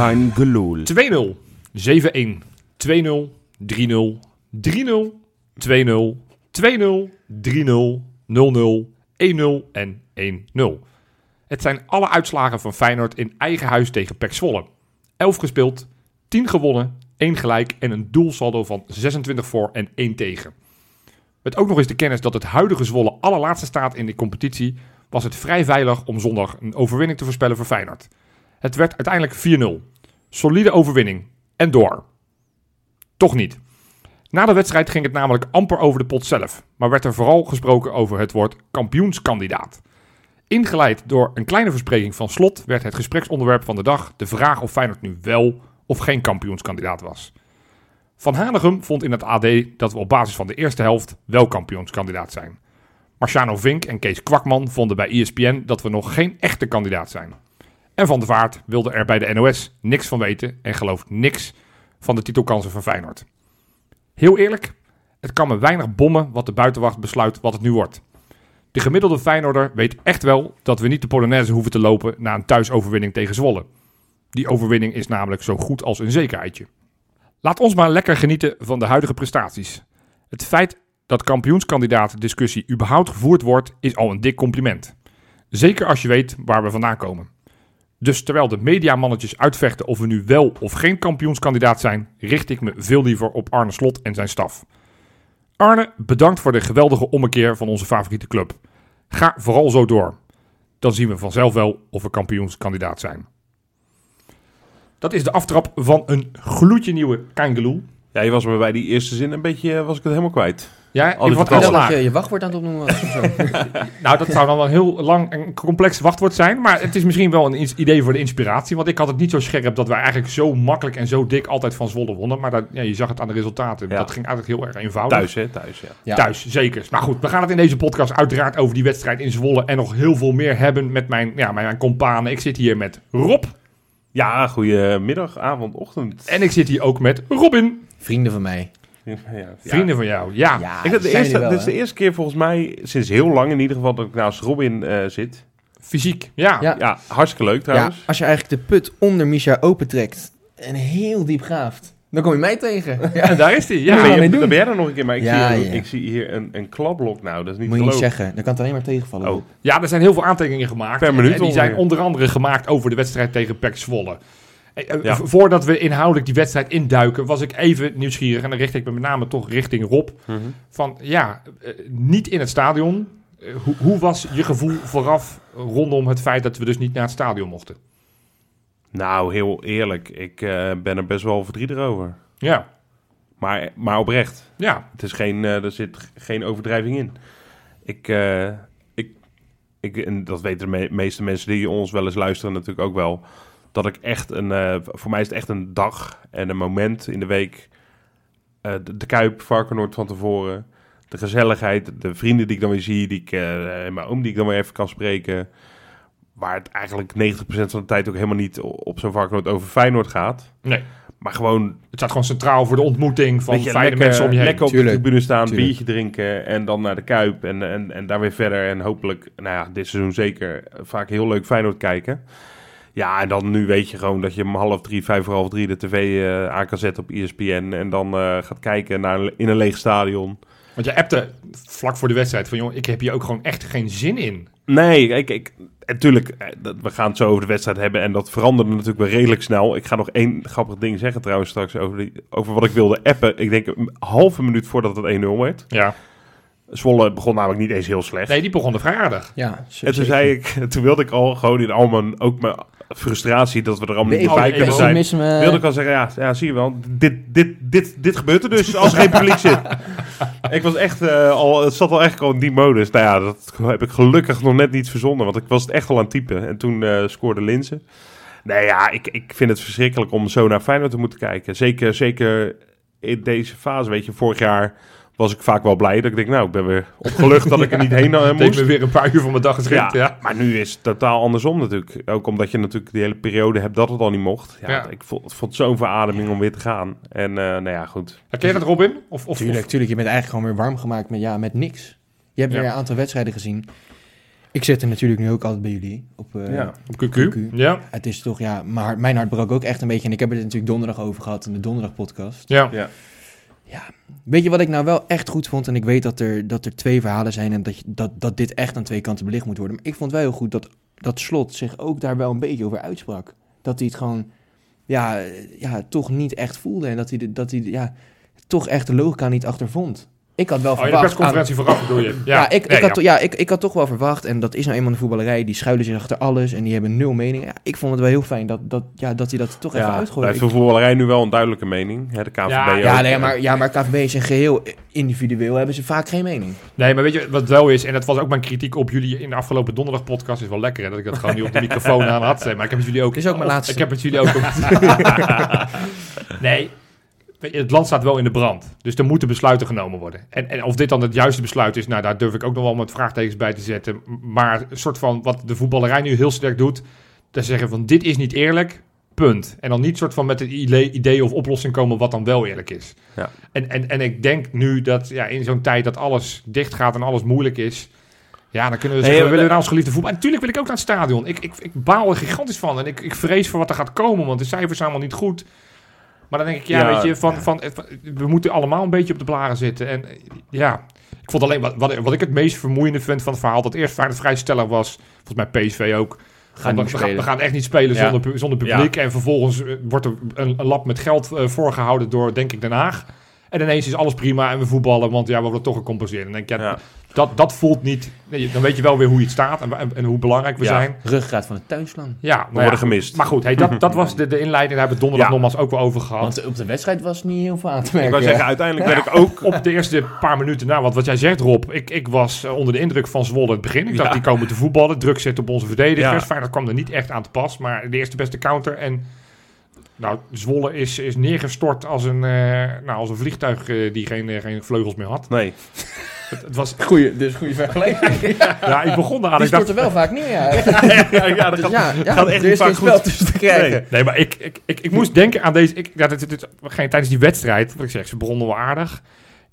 Kein Geloel. 2-0, 7-1, 2-0, 3-0, 3-0, 2-0, 2-0, 3-0, 0-0, 1-0 en 1-0. Het zijn alle uitslagen van Feyenoord in eigen huis tegen PEC Zwolle. 11 gespeeld, 10 gewonnen, 1 gelijk en een doelsaldo van 26 voor en 1 tegen. Met ook nog eens de kennis dat het huidige Zwolle allerlaatste staat in de competitie, was het vrij veilig om zondag een overwinning te voorspellen voor Feyenoord. Het werd uiteindelijk 4-0. Solide overwinning. En door. Toch niet. Na de wedstrijd ging het namelijk amper over de pot zelf, maar werd er vooral gesproken over het woord kampioenskandidaat. Ingeleid door een kleine verspreking van Slot werd het gespreksonderwerp van de dag de vraag of Feyenoord nu wel of geen kampioenskandidaat was. Van Hanegem vond in het AD dat we op basis van de eerste helft wel kampioenskandidaat zijn. Marciano Vink en Kees Kwakman vonden bij ESPN dat we nog geen echte kandidaat zijn. En Van der Vaart wilde er bij de NOS niks van weten en gelooft niks van de titelkansen van Feyenoord. Heel eerlijk, het kan me weinig bommen wat de buitenwacht besluit wat het nu wordt. De gemiddelde Feyenoorder weet echt wel dat we niet de Polonaise hoeven te lopen na een thuisoverwinning tegen Zwolle. Die overwinning is namelijk zo goed als een zekerheidje. Laat ons maar lekker genieten van de huidige prestaties. Het feit dat kampioenskandidaat discussie überhaupt gevoerd wordt, is al een dik compliment. Zeker als je weet waar we vandaan komen. Dus terwijl de mediamannetjes uitvechten of we nu wel of geen kampioenskandidaat zijn, richt ik me veel liever op Arne Slot en zijn staf. Arne, bedankt voor de geweldige ommekeer van onze favoriete club. Ga vooral zo door. Dan zien we vanzelf wel of we kampioenskandidaat zijn. Dat is de aftrap van een gloedje nieuwe Kangeloel. Ja, je was me bij die eerste zin een beetje, eh, was ik het helemaal kwijt. Ja, in wat. Dat je je wachtwoord aan het opnoemen was of zo. Nou, dat zou dan wel een heel lang en complex wachtwoord zijn. Maar het is misschien wel een idee voor de inspiratie. Want ik had het niet zo scherp dat wij eigenlijk zo makkelijk en zo dik altijd van Zwolle wonnen. Maar dat, ja, je zag het aan de resultaten. Ja. Dat ging eigenlijk heel erg eenvoudig. Thuis, hè? Thuis, ja. Ja. Thuis, zeker. Maar goed, we gaan het in deze podcast uiteraard over die wedstrijd in Zwolle. En nog heel veel meer hebben met mijn, ja, mijn, mijn companen. Ik zit hier met Rob. Ja, goedemiddag, avond, ochtend. En ik zit hier ook met Robin. Vrienden van mij. Vrienden van jou. Ja. Ja, Ik, had de eerste, wel, dit is de eerste keer volgens mij, sinds heel lang in ieder geval, dat ik naast Robin eh, zit. Fysiek. Ja. Ja. Ja, hartstikke leuk Ja, trouwens. als je eigenlijk de put onder Misha opentrekt en heel diep graaft, dan kom je mij tegen. Ja. En daar is hij. Ja, Ja. ben, je, dan ben jij er nog een keer, maar ik, Ja, zie, hier- ja. ik zie hier een, een klapblok nou, dat is niet Moet je niet zeggen, dan kan het alleen maar tegenvallen. Oh. Ja, er zijn heel veel aantekeningen gemaakt. Per minuut en die zijn onder andere gemaakt over de wedstrijd tegen PEC Zwolle. Eh, eh, Ja. Voordat we inhoudelijk die wedstrijd induiken, was ik even nieuwsgierig. En dan richt ik me met name toch richting Rob. Mhm. Van ja, eh, niet in het stadion. Hoe, hoe was je gevoel vooraf rondom het feit dat we dus niet naar het stadion mochten? Nou, heel eerlijk, ik ben er best wel verdrietig over. Ja, Maar, maar oprecht. ja, Het is geen, er zit geen overdrijving in. Ik, ik, ik, en dat weten de me- meeste mensen die ons wel eens luisteren natuurlijk ook wel. Dat ik echt een, eh, voor mij is het echt een dag en een moment in de week. eh, de, de Kuip, Varkenoord van tevoren. De gezelligheid, de vrienden die ik dan weer zie. Die ik, eh, en mijn oom die ik dan weer even kan spreken. Waar het eigenlijk 90% van de tijd ook helemaal niet op zo'n Varkenoord over Feyenoord gaat. nee. Maar gewoon Het staat gewoon centraal voor de ontmoeting van je, fijne lekker, mensen om je heen. lekker op Tuurlijk, de tribune staan, tuurlijk. biertje drinken en dan naar de Kuip en, en, en daar weer verder. En hopelijk, nou ja, dit seizoen zeker vaak heel leuk Feyenoord kijken. Ja, en dan nu weet je gewoon dat je om half drie, vijf voor half drie de tv eh, aan kan zetten op ESPN. En dan eh, gaat kijken naar, in een leeg stadion. Want je appte vlak voor de wedstrijd van, joh, ik heb hier ook gewoon echt geen zin in. Nee, ik, ik, natuurlijk, eh, dat- we gaan het zo over de wedstrijd hebben en dat veranderde natuurlijk wel redelijk snel. Ik ga nog één grappig ding zeggen trouwens straks over, die, over wat ik wilde appen. Ik denk een halve minuut voordat het 1-0 werd. Ja. Zwolle begon namelijk niet eens heel slecht. Nee, die begonnen vrij aardig. Ja, En zeker. toen zei ik, toen wilde ik al gewoon in al mijn, ook mijn frustratie dat we er allemaal niet bij kunnen zijn. zijn. Wilde ik al zeggen, ja, ja zie je wel, dit, dit, dit, dit gebeurt er dus als er geen publiek zit. Ik was echt eh, al, het zat al echt al in die modus. Nou ja, dat heb ik gelukkig nog net niet verzonnen, want ik was het echt al aan het typen. En toen eh, scoorde Linzen. Nee ja, ik, ik vind het verschrikkelijk om zo naar Feyenoord te moeten kijken. Zeker, zeker in deze fase, weet je, vorig jaar was ik vaak wel blij dat ik denk, nou, ik ben weer opgelucht dat ik er niet heen eh, moest. me weer een paar uur van mijn dag geschrikt. Ja, maar nu is het totaal andersom natuurlijk. Ook omdat je natuurlijk die hele periode hebt dat het al niet mocht. Ja, Ja. Ik vond, vond het zo'n verademing om weer te gaan. En eh, nou ja, goed. Herken je dat, Robin? Of, of, Tuurlijk. Je bent eigenlijk gewoon weer warm gemaakt met, ja, met niks. Je hebt Ja. weer een aantal wedstrijden gezien. Ik zit er natuurlijk nu ook altijd bij jullie. Op, eh, Ja. Op QQ. QQ. Ja. Het is toch, ja, mijn hart, mijn hart brak ook echt een beetje. En ik heb het er natuurlijk donderdag over gehad in de donderdag podcast. Ja. Weet je wat ik nou wel echt goed vond? En ik weet dat er, dat er twee verhalen zijn en dat, dat, dat dit echt aan twee kanten belicht moet worden. Maar ik vond wel heel goed dat, dat Slot zich ook daar wel een beetje over uitsprak. Dat hij het gewoon, ja, ja toch niet echt voelde. En dat hij, dat hij ja, toch echt de logica niet achter vond. Ik had wel Oh, de verwacht... vooraf bedoel je? Ja, ik, Nee, ik, had, ja. ik, ik had toch wel verwacht, en dat is nou eenmaal de voetballerij, die schuilen zich achter alles en die hebben nul mening. Ja, ik vond het wel heel fijn dat, dat, ja, dat hij dat toch even Ja, uitgooide. heeft de voetballerij nu wel een duidelijke mening. Hè, de KVB Ja, ook. ja, nee, maar, ja, maar KVB is een geheel individueel, hebben ze vaak geen mening. Nee, maar weet je wat wel is, en dat was ook mijn kritiek op jullie in de afgelopen donderdag podcast, is wel lekker hè, dat ik dat gewoon niet op de microfoon aan had. Maar ik heb het jullie ook... Dit is ook mijn of- laatste. Ik heb het jullie ook... nee, het land staat wel in de brand. Dus er moeten besluiten genomen worden. En, en of dit dan het juiste besluit is, nou daar durf ik ook nog wel met vraagtekens bij te zetten. Maar een soort van wat de voetballerij nu heel sterk doet, te zeggen van dit is niet eerlijk, punt. En dan niet soort van met een idee, of oplossing komen wat dan wel eerlijk is. Ja. En, en, en ik denk nu dat ja, in zo'n tijd dat alles dicht gaat en alles moeilijk is. Ja, dan kunnen we zeggen, we willen naar ons geliefde voetbal. En natuurlijk wil ik ook naar het stadion. Ik, ik, ik baal er gigantisch van. En ik, ik vrees voor wat er gaat komen, want de cijfers zijn allemaal niet goed. Maar dan denk ik, ja, Ja, weet je, van. Van, van, we moeten allemaal een beetje op de blaren zitten. En ja, ik vond alleen, wat, wat, wat ik het meest vermoeiende vind van het verhaal, dat eerst Feyenoord vrij stellig was, volgens mij PSV ook. Gaan we, gaan, we gaan echt niet spelen zonder, zonder publiek. En vervolgens eh, wordt er een, een lab met geld eh, voorgehouden door, denk ik, Den Haag. En ineens is alles prima en we voetballen, want ja, we worden toch gecompenseerd. En dan denk ik, ja, Ja. dat, dat voelt niet... nee, dan weet je wel weer hoe je het staat en, en, en hoe belangrijk we Ja. zijn. Ruggraat van het tuinslang. Ja, nou ja, worden gemist. Maar goed, hey, dat, dat was de, de inleiding. Daar hebben we donderdag Ja. nogmaals ook wel over gehad. Want op de wedstrijd was niet heel veel aan te Ik merken. wou zeggen, uiteindelijk werd ik ook... op de eerste paar minuten na, want wat jij zegt Rob, ik, ik was eh, onder de indruk van Zwolle het begin. Ik dacht, Ja. die komen te voetballen, druk zetten op onze verdedigers. Ja. Feyenoord kwam er niet echt aan te pas, maar de eerste beste counter. En nou, Zwolle is, is neergestort als een, eh, nou, als een vliegtuig eh, die geen, eh, geen vleugels meer had. Nee. Het, het was, Goeie, dus goede vergelijking. ja, ik begon eraan. Die Ik dacht, storten wel vaak neer, ja. ja, ja, dat Dus gaat, ja, ja, gaat echt er niet vaak goed. tussen te krijgen. Nee. Nee, maar ik, ik, ik, ik moest denken aan deze... Ik, ja, dit, dit, dit- geen tijdens die wedstrijd, wat ik zeg, ze begonnen wel aardig.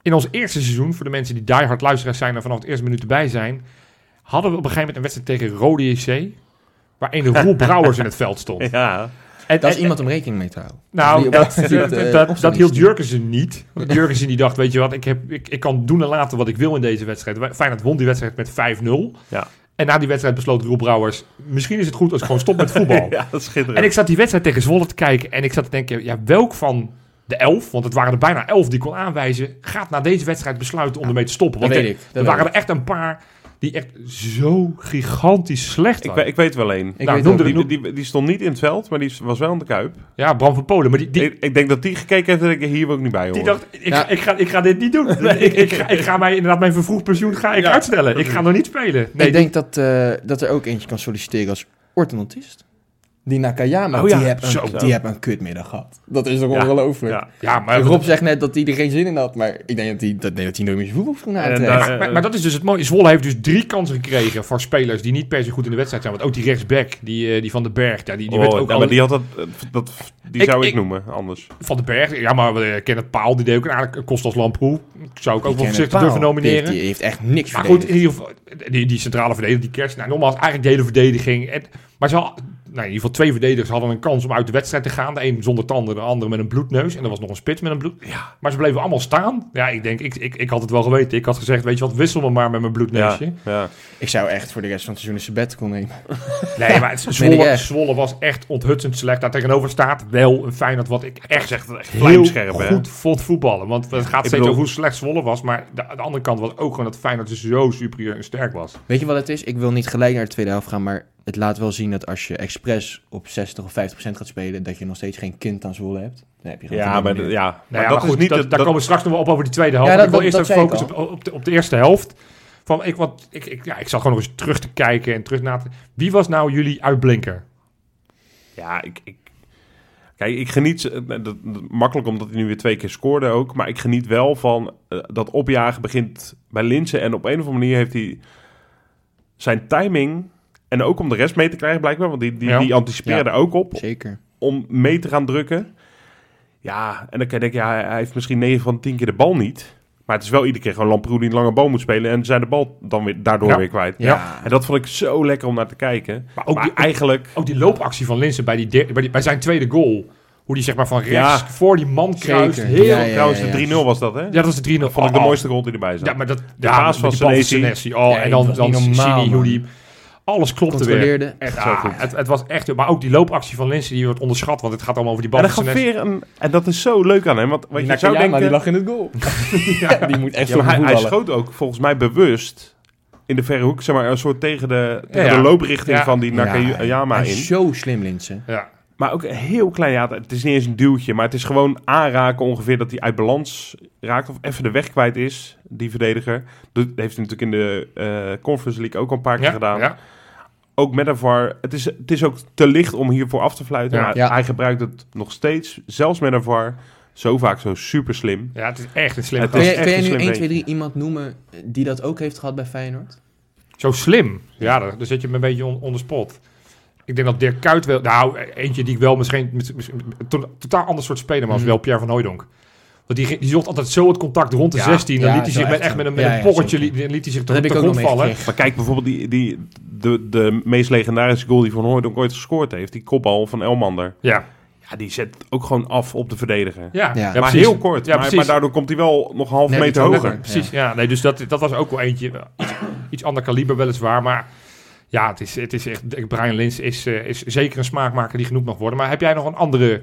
In ons eerste seizoen, voor de mensen die diehard luisteraars zijn... en vanaf het eerste minuut erbij zijn... hadden we op een gegeven moment een wedstrijd tegen Rode JC... waar een Roel Brouwers in het veld stond. Ja. En, Dat is en- iemand om rekening mee te houden. Nou, dat, dat, dat, dat, hield Jurgensen niet. Want Jurgensen die dacht, weet je wat, ik, heb, ik, ik kan doen en laten wat ik wil in deze wedstrijd. Feyenoord won die wedstrijd met 5-0. Ja. En na die wedstrijd besloot Roel Brouwers... misschien is het goed als ik gewoon stop met voetbal. ja, dat is schitterend. En ik zat die wedstrijd tegen Zwolle te kijken en ik zat te denken, ja, welk van de elf, want het waren er bijna elf die ik kon aanwijzen, gaat na deze wedstrijd besluiten om ermee te stoppen? Dat Want weet er, ik. er Dat waren weet er echt een paar die echt zo gigantisch slecht Ik, waren. weet- ik weet wel één. ik. Nou, noemde ook- Die, die, die stond niet in het veld, maar die was wel in de Kuip. Ja, Bram van Polen, maar die, die, Ik, ik denk dat die gekeken heeft en ik hier ik niet bij die horen. dacht, ik, Ja. ik, ga, ik ga dit niet doen. ik, ik, ga, ik ga mij inderdaad mijn vervroegd pensioen ga ik Ja. uitstellen. Ik ga nog niet spelen. Nee, ik denk dat, eh, dat er ook eentje kan solliciteren als orthodontist. Die Nakayama, Oh ja, die heeft zo. een, die een kutmiddag gehad. Dat is toch Ja, ongelooflijk. Ja. ja, maar, Rob zegt net dat hij er geen zin in had, maar ik denk dat hij, dat, nee, dat hij nooit meer zijn voetbalschoenen En aantrekt. daar- Maar, maar, maar dat is dus het mooie. Zwolle heeft dus drie kansen gekregen voor spelers die niet per se goed in de wedstrijd zijn. Want ook die rechtsback, die, eh, die van den Berg, ja, die, die werd Oh, ook ja, al- maar die had dat, dat die Ik- zou ik, ik- noemen, anders. van den Berg. Ja, maar we kennen het Paal, die deed ook een aardig kost als Lamproe. Zou ik ook wel voorzichtig durven nomineren. Die, die heeft echt niks maar goed, in verdedigd. ieder geval, die, die centrale verdediger, die kerst. Nou, nogmaals, eigenlijk de hele verdediging. En, maar ze had, nou, in ieder geval twee verdedigers hadden een kans om uit de wedstrijd te gaan. De een zonder tanden, de andere met een bloedneus. En er was nog een spits met een bloed. Ja. Maar ze bleven allemaal staan. Ja, ik denk, ik, ik, ik had het wel geweten. Ik had gezegd, weet je wat, wissel me maar met mijn bloedneusje. ja. Ik zou echt voor de rest van het seizoen een sabbatical nemen. Nee, maar het, ik Zwolle. Zwolle was echt onthutsend slecht. Daar tegenover staat wel een Feyenoord wat ik echt, Echt, echt heel hè? goed vond voetballen. Want het gaat steeds bedoel- over hoe slecht Zwolle was. Maar de, de andere kant was ook gewoon dat Feyenoord dus zo superieur en sterk was. Weet je wat het is? Ik wil niet gelijk naar de tweede helft gaan, maar het laat wel zien dat als je expres op 60 of 50 procent gaat spelen, dat je nog steeds geen kind aan Zwolle hebt. Dan heb je gewoon Ja, maar, ja, Nou maar ja, dat maar goed, is niet... dat, daar dat- komen we straks nog wel op over die tweede helft. Ja, ik dat- wil dat- eerst even ik focussen op, op, de, op de eerste helft. Van, ik, wat, ik, ik, ja, ik zat gewoon nog eens terug te kijken en terug na te... Wie was nou jullie uitblinker? Ja, ik, ik, kijk, ik geniet eh, dat, dat- makkelijk omdat hij nu weer twee keer scoorde ook, maar ik geniet wel van eh, dat opjagen begint bij Linsen en op een of andere manier heeft hij zijn timing en ook om de rest mee te krijgen blijkbaar, want die, die, Ja. die anticipeerde ook op Zeker. om mee te gaan drukken. Ja, en dan kan je denken, ja, hij heeft misschien 9 van 10 keer de bal niet. Maar het is wel iedere keer gewoon Lamproe die een lange bal moet spelen... en zijn de bal dan weer, daardoor Ja. weer kwijt. Ja. En dat vond ik zo lekker om naar te kijken. Maar ook, maar die, eigenlijk... ook die loopactie van Linsen bij, die bij, die, bij zijn tweede goal. Hoe die zeg maar van rechts Ja. voor die man kruist. Heel, Ja, ja, ja, Trouwens, ja. de 3-0 was dat, hè? dat was de 3 0 Vond ik de mooiste goal die erbij zat. Ja, maar dat... De ja, van Senesi. Oh, Ja, en dan, dan Sini, hoe man. die... Alles klopte weer. Echt Ja, zo goed. Het, het was echt... Maar ook die loopactie van Linsen, die wordt onderschat. Want het gaat allemaal over die bal En, Senesi. Veer een, en dat is zo leuk aan hem. Want wat je zou denken... die lag in het goal. ja, die moet echt Ja, hij, hij schoot ook volgens mij bewust in de verre hoek, zeg maar, een soort tegen de, tegen Ja, ja. de looprichting Ja. van die Nakayama in. is zo slim, Linsen. Ja. Maar ook een heel klein, ja, het is niet eens een duwtje, maar het is gewoon aanraken ongeveer dat hij uit balans raakt of even de weg kwijt is, die verdediger. Dat heeft hij natuurlijk in de eh, Conference League ook al een paar keer Ja, gedaan. Ook met een VAR. Het is, het is ook te licht om hiervoor af te fluiten. Ja. Hij gebruikt het nog steeds, zelfs met een VAR, zo vaak zo super slim. ja, het is echt een slim Het Kun is jij, kun jij een nu slim 1, beetje. 2, 3 iemand noemen die dat ook heeft gehad bij Feyenoord? Zo slim. Ja, daar, daar zet je me een beetje on, on the spot. Ik denk dat Dirk Kuyt wel... Nou, eentje die ik wel misschien... mis- mis- een to- totaal ander soort speler, maar was Mhm. wel Pierre van Hooijdonk. Want die, die zocht altijd zo het contact rond de Ja. 16. Dan Ja, liet hij zich met, echt met een, met Ja, een pocketje liet, liet hij zich Dat nog grond vallen. Maar kijk bijvoorbeeld die, die, de, de meest legendarische goal die Van Hooydonk ooit gescoord heeft. Die kopbal van Elmander. Ja, Ja, die zet ook gewoon af op de verdediger. ja. Ja. maar precies. heel kort. Ja, maar, precies. maar daardoor komt hij wel nog een half meter hoger. Precies, ja. Nee, dus dat, dat was ook wel eentje. Iets, iets ander kaliber weliswaar, maar... Ja, het is, het is echt... Brian Lins is, eh, is zeker een smaakmaker die genoemd mag worden. Maar heb jij nog een andere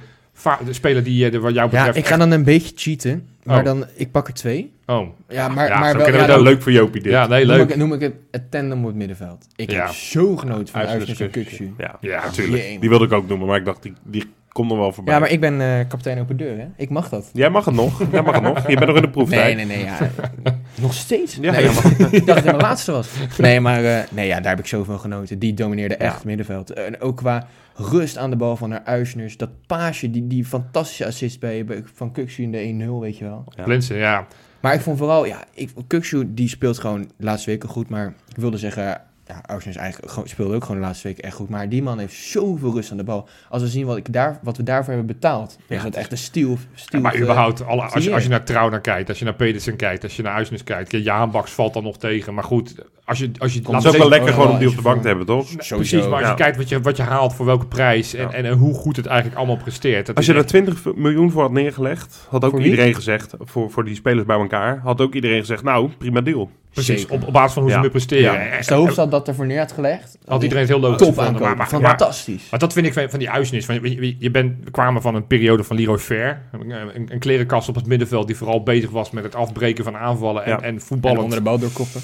de speler die eh, wat jou Ja, betreft... ik ga dan een beetje cheaten. Maar Oh. dan, ik pak er twee. Oh, Ja, maar, Ja, maar zo wel, kunnen ja, Ja, dan leuk voor Jopie dit. ja, nee, noem, leuk. ik, noem ik het, het tandem op het middenveld. Ik Ja. heb zo genoten van Uisnes en Kukshu. Ja, Ja, natuurlijk. Die wilde ik ook noemen, maar ik dacht, die, die komt nog wel voorbij. Ja, maar ik ben eh, kapitein open deur, hè? Ik mag dat. Jij mag het nog. Jij mag het nog. Je bent nog in de proeftijd. Nee, nee, nee. Ja. Nog steeds? Ja, nee, ja, ik dacht dat het mijn laatste was. Nee, maar eh, nee, ja, daar heb ik zoveel genoten. Die domineerde echt Ja. het middenveld. En ook qua rust aan de bal van haar Uisners. Dat paasje, die, die fantastische assist bij, van Kukshu in de 1-0, weet je wel. Ja. Ja. Maar ik vond vooral, ja, ik, Kukshu die speelt gewoon de laatste weken goed. Maar ik wilde zeggen, ja, Uisners eigenlijk gewoon- speelde ook gewoon de laatste weken echt goed. Maar die man heeft zoveel rust aan de bal. Als we zien wat, ik daar, wat we daarvoor hebben betaald, Ja, is dat het echt een stiel. stiel maar eh, überhaupt, alle, als, je, als je naar Trouw naar kijkt, als je naar Pedersen kijkt, als je naar Uisnes kijkt, ja, Jaan Baks valt dan nog tegen. Maar goed, als je... Als je Komt Het is ook wel lekker gewoon om die op de bank te hebben, toch? Sowieso. Precies, maar als je Ja. kijkt wat je, wat je haalt, voor welke prijs en, Ja. en, en hoe goed het eigenlijk allemaal presteert. Dat Als je er echt- 20 miljoen voor had neergelegd, had ook Voor wie? iedereen gezegd, voor, voor die spelers bij elkaar, had ook iedereen gezegd, nou, prima deal. Precies, op, op basis van hoe Ja. ze nu presteren. Ja. Als de hoofdstad dat er voor neer had gelegd, had iedereen het heel logisch top gevonden. Maar, fantastisch. maar dat vind ik van, van die Uisnes. Van, je, je, je bent, we kwamen van een periode van Leroy Fair. Een, een klerenkast op het middenveld die vooral bezig was met het afbreken van aanvallen en, Ja. en En voetballen. onder de bal doorkoppen.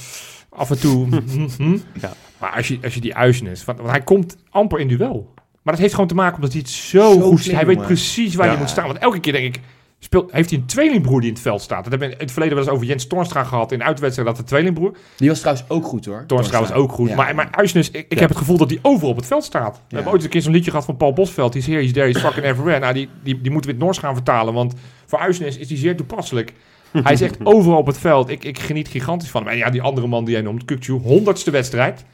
af en toe. hm, hm. Ja. Maar als je, als je die Uisnes, want, want hij komt amper in duel. Maar dat heeft gewoon te maken omdat hij het zo, Zo goed slim, Hij weet precies waar Ja. je moet staan. Want elke keer denk ik, speelt, heeft hij een tweelingbroer die in het veld staat. Dat hebben we in het verleden wel eens over Jens Toornstra gehad in uitwedstrijd. Dat de tweelingbroer. Die was trouwens ook goed hoor. Toornstra was ook goed. Ja. Maar, maar Uisnes, ik, ik Ja. heb het gevoel dat hij overal op het veld staat. We Ja. hebben ooit een keer zo'n liedje gehad van Paul Bosveld. Die is here, he's there, he's fucking everywhere. Nou, die, die, die moeten we in het Noors gaan vertalen. Want voor Uisnes is die zeer toepasselijk. Hij is echt overal op het veld. Ik, ik geniet gigantisch van hem. En ja, die andere man die jij noemt, Kukcu, honderdste wedstrijd.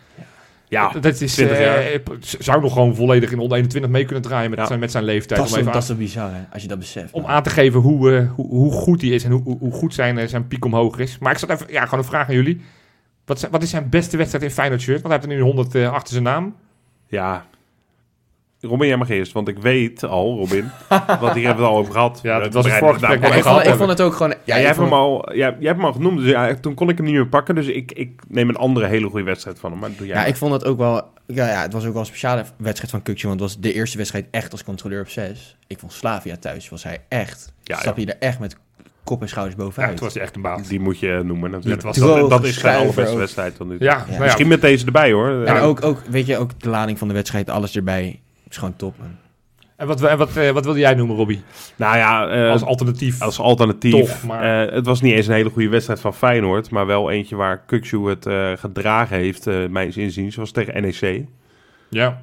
Ja, Dat- is, 20 jaar. eh, zou nog gewoon volledig in onder 21 mee kunnen draaien met, Ja. zijn, met zijn leeftijd. Dat is, om, even dat is aan, toch bizar hè, als je dat beseft. om aan te geven hoe, eh, hoe, hoe goed hij is en hoe, hoe, goed zijn, eh, zijn piek omhoog is. Maar ik zat even, ja, gewoon een vraag aan jullie. Wat, zijn- wat is zijn beste wedstrijd in Feyenoord shirt? Want hij heeft er nu 100 eh, achter zijn naam. ja. Robin, jij mag eerst, want ik weet al, Robin, want hier hebben we het al over gehad. Ja, dat was het vorige ik, ik vond het ook gewoon... Ja, Ja, jij, hebt hem al, ja, jij hebt hem al genoemd, dus ja, toen kon ik hem niet meer pakken. Dus ik, ik neem een andere hele goede wedstrijd van hem. Maar doe jij ja, maar. ik vond het ook wel... Ja, ja, het was ook wel een speciale wedstrijd van Kukje, want het was de eerste wedstrijd echt als controleur op zes. Ik vond Slavia thuis, was hij echt... Ja, stap je er echt met kop en schouders Ja, bovenuit. het was echt een baas. Die moet je noemen natuurlijk. Dat was- dat, is zijn allerbeste ook. wedstrijd tot nu toe. Ja, nou ja. Misschien met deze erbij hoor. En Ja. ook, ook, weet je, ook de lading van de wedstrijd, alles erbij. Is gewoon top, man. En wat, en wat, eh, wat wilde jij noemen, Robbie? Nou ja, eh, Als alternatief. als alternatief. Toch, maar- eh, het was niet eens een hele goede wedstrijd van Feyenoord. Maar wel eentje waar Kukshu het eh, gedragen heeft, eh mijns inziens. was tegen NEC. ja.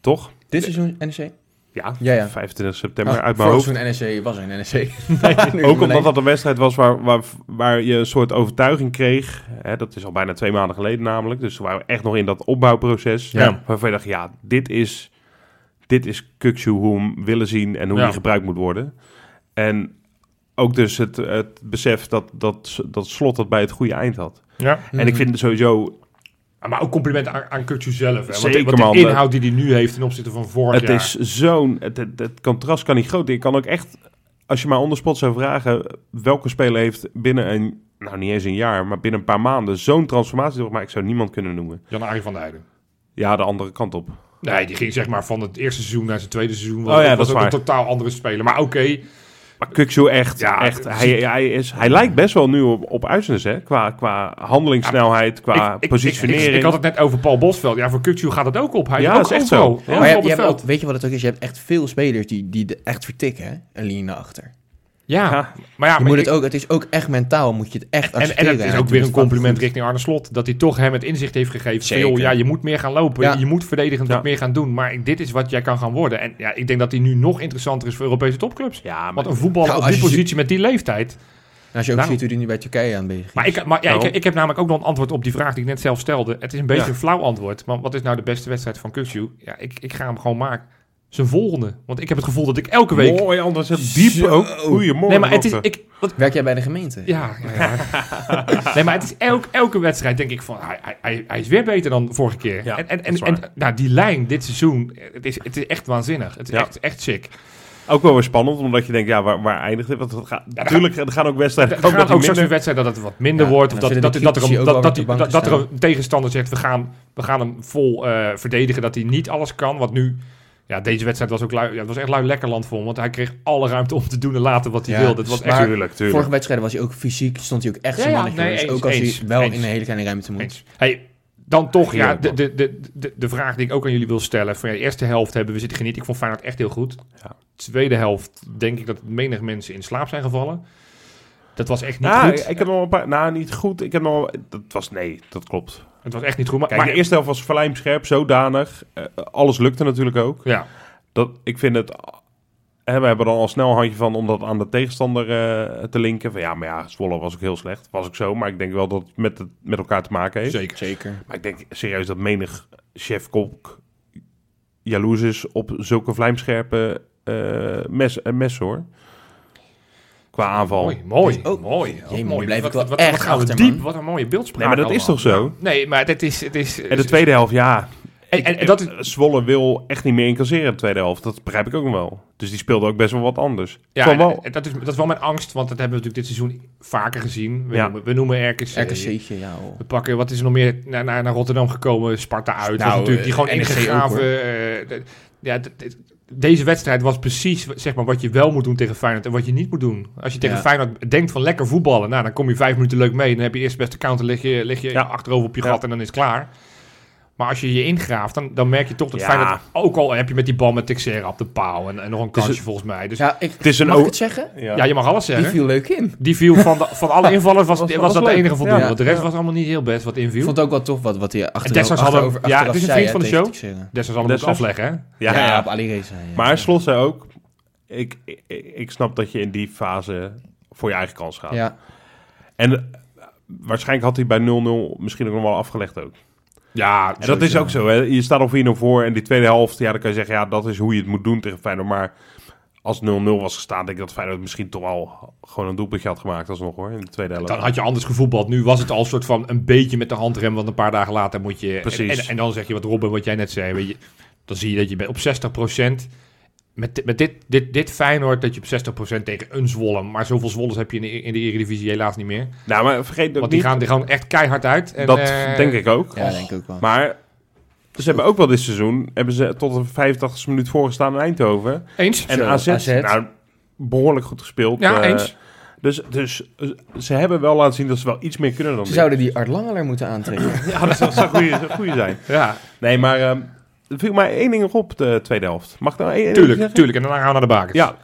Toch? Dit seizoen NEC? Ja, Ja, ja. 25 september Oh, uit mijn hoofd. NEC was een NEC. Ook omdat dat een wedstrijd was waar, waar, waar je een soort overtuiging kreeg. Hè, dat is al bijna twee maanden geleden namelijk. Dus we waren echt nog in dat opbouwproces. Ja. Waarvan je dacht, ja, dit is, dit is Kukshu hoe we hem willen zien en hoe Ja. hij gebruikt moet worden. En ook dus het, het besef dat, dat, dat Slot dat bij het goede eind had. Ja. En ik vind sowieso, Maar ook complimenten aan, aan Kukçu zelf. Hè? Want, Zeker, de, want de man. inhoud die hij nu heeft ten opzichte van vorig het jaar. is zo'n... Het, het, het contrast kan niet groot. Je kan ook echt, als je maar onder spot zou vragen... welke speler heeft binnen een, nou niet eens een jaar... maar binnen een paar maanden zo'n transformatie doorgemaakt... ik zou niemand kunnen noemen. Jan-Arie van der Heijden. Ja, de andere kant op. Nee, die ging zeg maar van het eerste seizoen naar zijn tweede seizoen. Was, Oh ja, was dat is ook waar. een totaal andere speler. Maar oké, Maar Kukzu echt, Ja, echt het- hij, hij, is, hij lijkt best wel nu op, op Uisnes, hè? Qua, qua handelingssnelheid, qua ik, ik, positionering. Ik, ik had het net over Paul Bosveld. Ja, voor Kukçu gaat het ook op. Hij Ja, dat is echt zo. Ja. Maar je, hebt- je het hebt veld. ook, weet je wat het ook is? Je hebt echt veel spelers die, die de- echt vertikken, hè? Een linie naar achter. Ja, Ja. maar ja, Je maar moet ik- het, ook, het is ook echt mentaal, moet je het echt En, en accepteren. het is ook weer een compliment richting Arne Slot. Dat hij toch hem het inzicht heeft gegeven. Van, Zeker. joh, ja, je moet meer gaan lopen. Ja. Je moet verdedigend Ja. wat meer gaan doen. Maar dit is wat jij kan gaan worden. En ja, ik denk dat hij nu nog interessanter is voor Europese topclubs. Ja, maar, Want een voetballer Nou, op die je- positie met die leeftijd. En als je ook ziet hoe hij nu bij Turkije aan bezig is. Maar, ik, maar ja, ik, Nou. ik heb namelijk ook nog een antwoord op die vraag die ik net zelf stelde. Het is een beetje Ja. een flauw antwoord. Maar wat is nou de beste wedstrijd van Kukçu? Ja, ik, ik ga hem gewoon maken. Zijn volgende. Want ik heb het gevoel dat ik elke week... Mooi, anders het diep Zo. ook. Goedemorgen. Nee, maar het is... Ik, wat, Werk jij bij de gemeente? ja, ja, ja. nee, maar het is elk, elke wedstrijd denk ik van... Hij, hij- hij, hij is weer beter dan vorige keer. Ja, en en, en, en nou, die lijn dit seizoen, het is, het is echt waanzinnig. Het is Ja. echt, echt sick. Ook wel weer spannend, omdat je denkt, ja, waar, waar eindigt dit? Want het gaat, natuurlijk, er gaan ook wedstrijden Er dat ook minder... wedstrijd dat het wat minder Ja, wordt. Of dat, dat, dat, er dat, dat, er een tegenstander zegt, we gaan, we gaan hem vol eh, verdedigen dat hij niet alles kan. Want nu, ja, deze wedstrijd was ook lui, ja, het was echt lui lekker land voor hem. Want hij kreeg alle ruimte om te doen en laten wat hij Ja, wilde. Het was echt Tuurlijk, tuurlijk. Vorige wedstrijden was hij ook fysiek, stond hij ook echt zijn ja, mannetje. nee, dus eens, ook als eens, hij wel eens. in een hele kleine ruimte moet. eens. Hey, dan toch, ja, de, de, de, de vraag die ik ook aan jullie wil stellen. Van ja, de eerste helft hebben we zitten genieten. Ik vond Feyenoord echt heel goed. Ja. Tweede helft denk ik dat menig mensen in slaap zijn gevallen. Dat was echt niet Nou, goed. ik heb nog een paar... Nou, niet goed. Ik heb nog... Dat was... Nee, dat klopt. Het was echt niet goed. Maar, Kijk, maar de eerste helft was vlijmscherp, zodanig. Eh, alles lukte natuurlijk ook. ja, Dat, ik vind het... Hè, we hebben dan al snel een handje van om dat aan de tegenstander eh, te linken. Van ja, maar ja, Zwolle was ook heel slecht. Was ook zo, maar ik denk wel dat het met, het, met elkaar te maken heeft. zeker. Zeker. Maar ik denk serieus dat menig chef-kok jaloers is op zulke vlijmscherpe eh mes, messen, hoor. Qua aanval. Mooi, mooi, Dus ook- mooi. Jee, mooi, blijf wat, ik wel wat, echt wat gaan we achter, diep. man. Wat een mooie beeldspraak Nee, maar dat is toch zo? Nee, maar het is... Het is En de tweede helft, ja. En, en, en dat is... Zwolle wil echt niet meer incasseren in de tweede helft. Dat begrijp ik ook nog wel. Dus die speelde ook best wel wat anders. Ja, wel, en dat, is, dat is wel mijn angst, want dat hebben we natuurlijk dit seizoen vaker gezien. We, Ja. noemen, we noemen RKC. RKC'tje, ja. hoor. We pakken, wat is er nog meer naar, naar, naar Rotterdam gekomen? Sparta uit. Nou, natuurlijk die eh, gewoon ook, ingegraven. eh, de- ja, deze wedstrijd was precies zeg maar, wat je wel moet doen tegen Feyenoord en wat je niet moet doen. Als je tegen Ja. Feyenoord denkt van lekker voetballen, nou, dan kom je vijf minuten leuk mee. Dan heb je eerst best de counter, lig je, lig je Ja. achterover op je gat en dan is het klaar. Maar als je je ingraaft, dan, dan merk je toch dat Ja. Feyenoord... Ook al heb je met die bal met Texera op de paal en, en nog een is kansje volgens mij. Dus ja, ik, Het is een mag ik het zeggen? ja. je mag alles Die zeggen. viel leuk in. Die viel van, de, van alle invallers, was, was, Was- was dat de enige voldoende. De rest Ja. was allemaal niet heel best wat Ik inviel. vond het ook wel tof wat, wat hij achter, hadden- ja, achteraf het is een vriend van de show. Dessers allemaal moeten Dessers? afleggen, hè? Ja, Ja, ja. op. Maar Slot zei ook... Ik, ik, ik snap dat je in die fase voor je eigen kans gaat. Ja, En eh, waarschijnlijk had hij bij 0-0 misschien ook nog wel afgelegd ook. Ja, En dat is ook zo. Hè? Je staat al 4-0 voor en die tweede helft, ja, dan kan je zeggen, ja, dat is hoe je het moet doen tegen Feyenoord. Maar als het 0-0 was gestaan, denk ik dat Feyenoord misschien toch al gewoon een doelpuntje had gemaakt alsnog hoor, in de tweede helft. Dan had je anders gevoetbald. Nu was het al een soort van een beetje met de handrem, want een paar dagen later moet je... Precies. En, en, en dan zeg je wat Robin, wat jij net zei, weet je, dan zie je dat je bent op 60%. Met, met dit, dit, dit Feyenoord dat je op 60% tegen een Zwolle, maar zoveel Zwolles heb je in de, in de Eredivisie helaas niet meer. Nou, maar vergeet ook Want die niet, gaan, die gaan echt keihard uit. En, dat eh, denk ik ook. ja denk ik ook wel. Maar ze hebben ook wel dit seizoen, hebben ze tot de 85e minuut voorgestaan in Eindhoven. Eens? En Zo, AZ, AZ. nou, behoorlijk goed gespeeld. Ja, Eh, eens. Dus, dus eh, ze hebben wel laten zien dat ze wel iets meer kunnen dan Ze dit. zouden die Art Langeler moeten aantrekken. Ja, dat zou- zou een goeie zijn. Ja, Nee, maar ehm er viel mij één ding op de tweede helft. Mag ik nou één tuurlijk, tuurlijk. En daarna gaan we naar de bakens. Ja.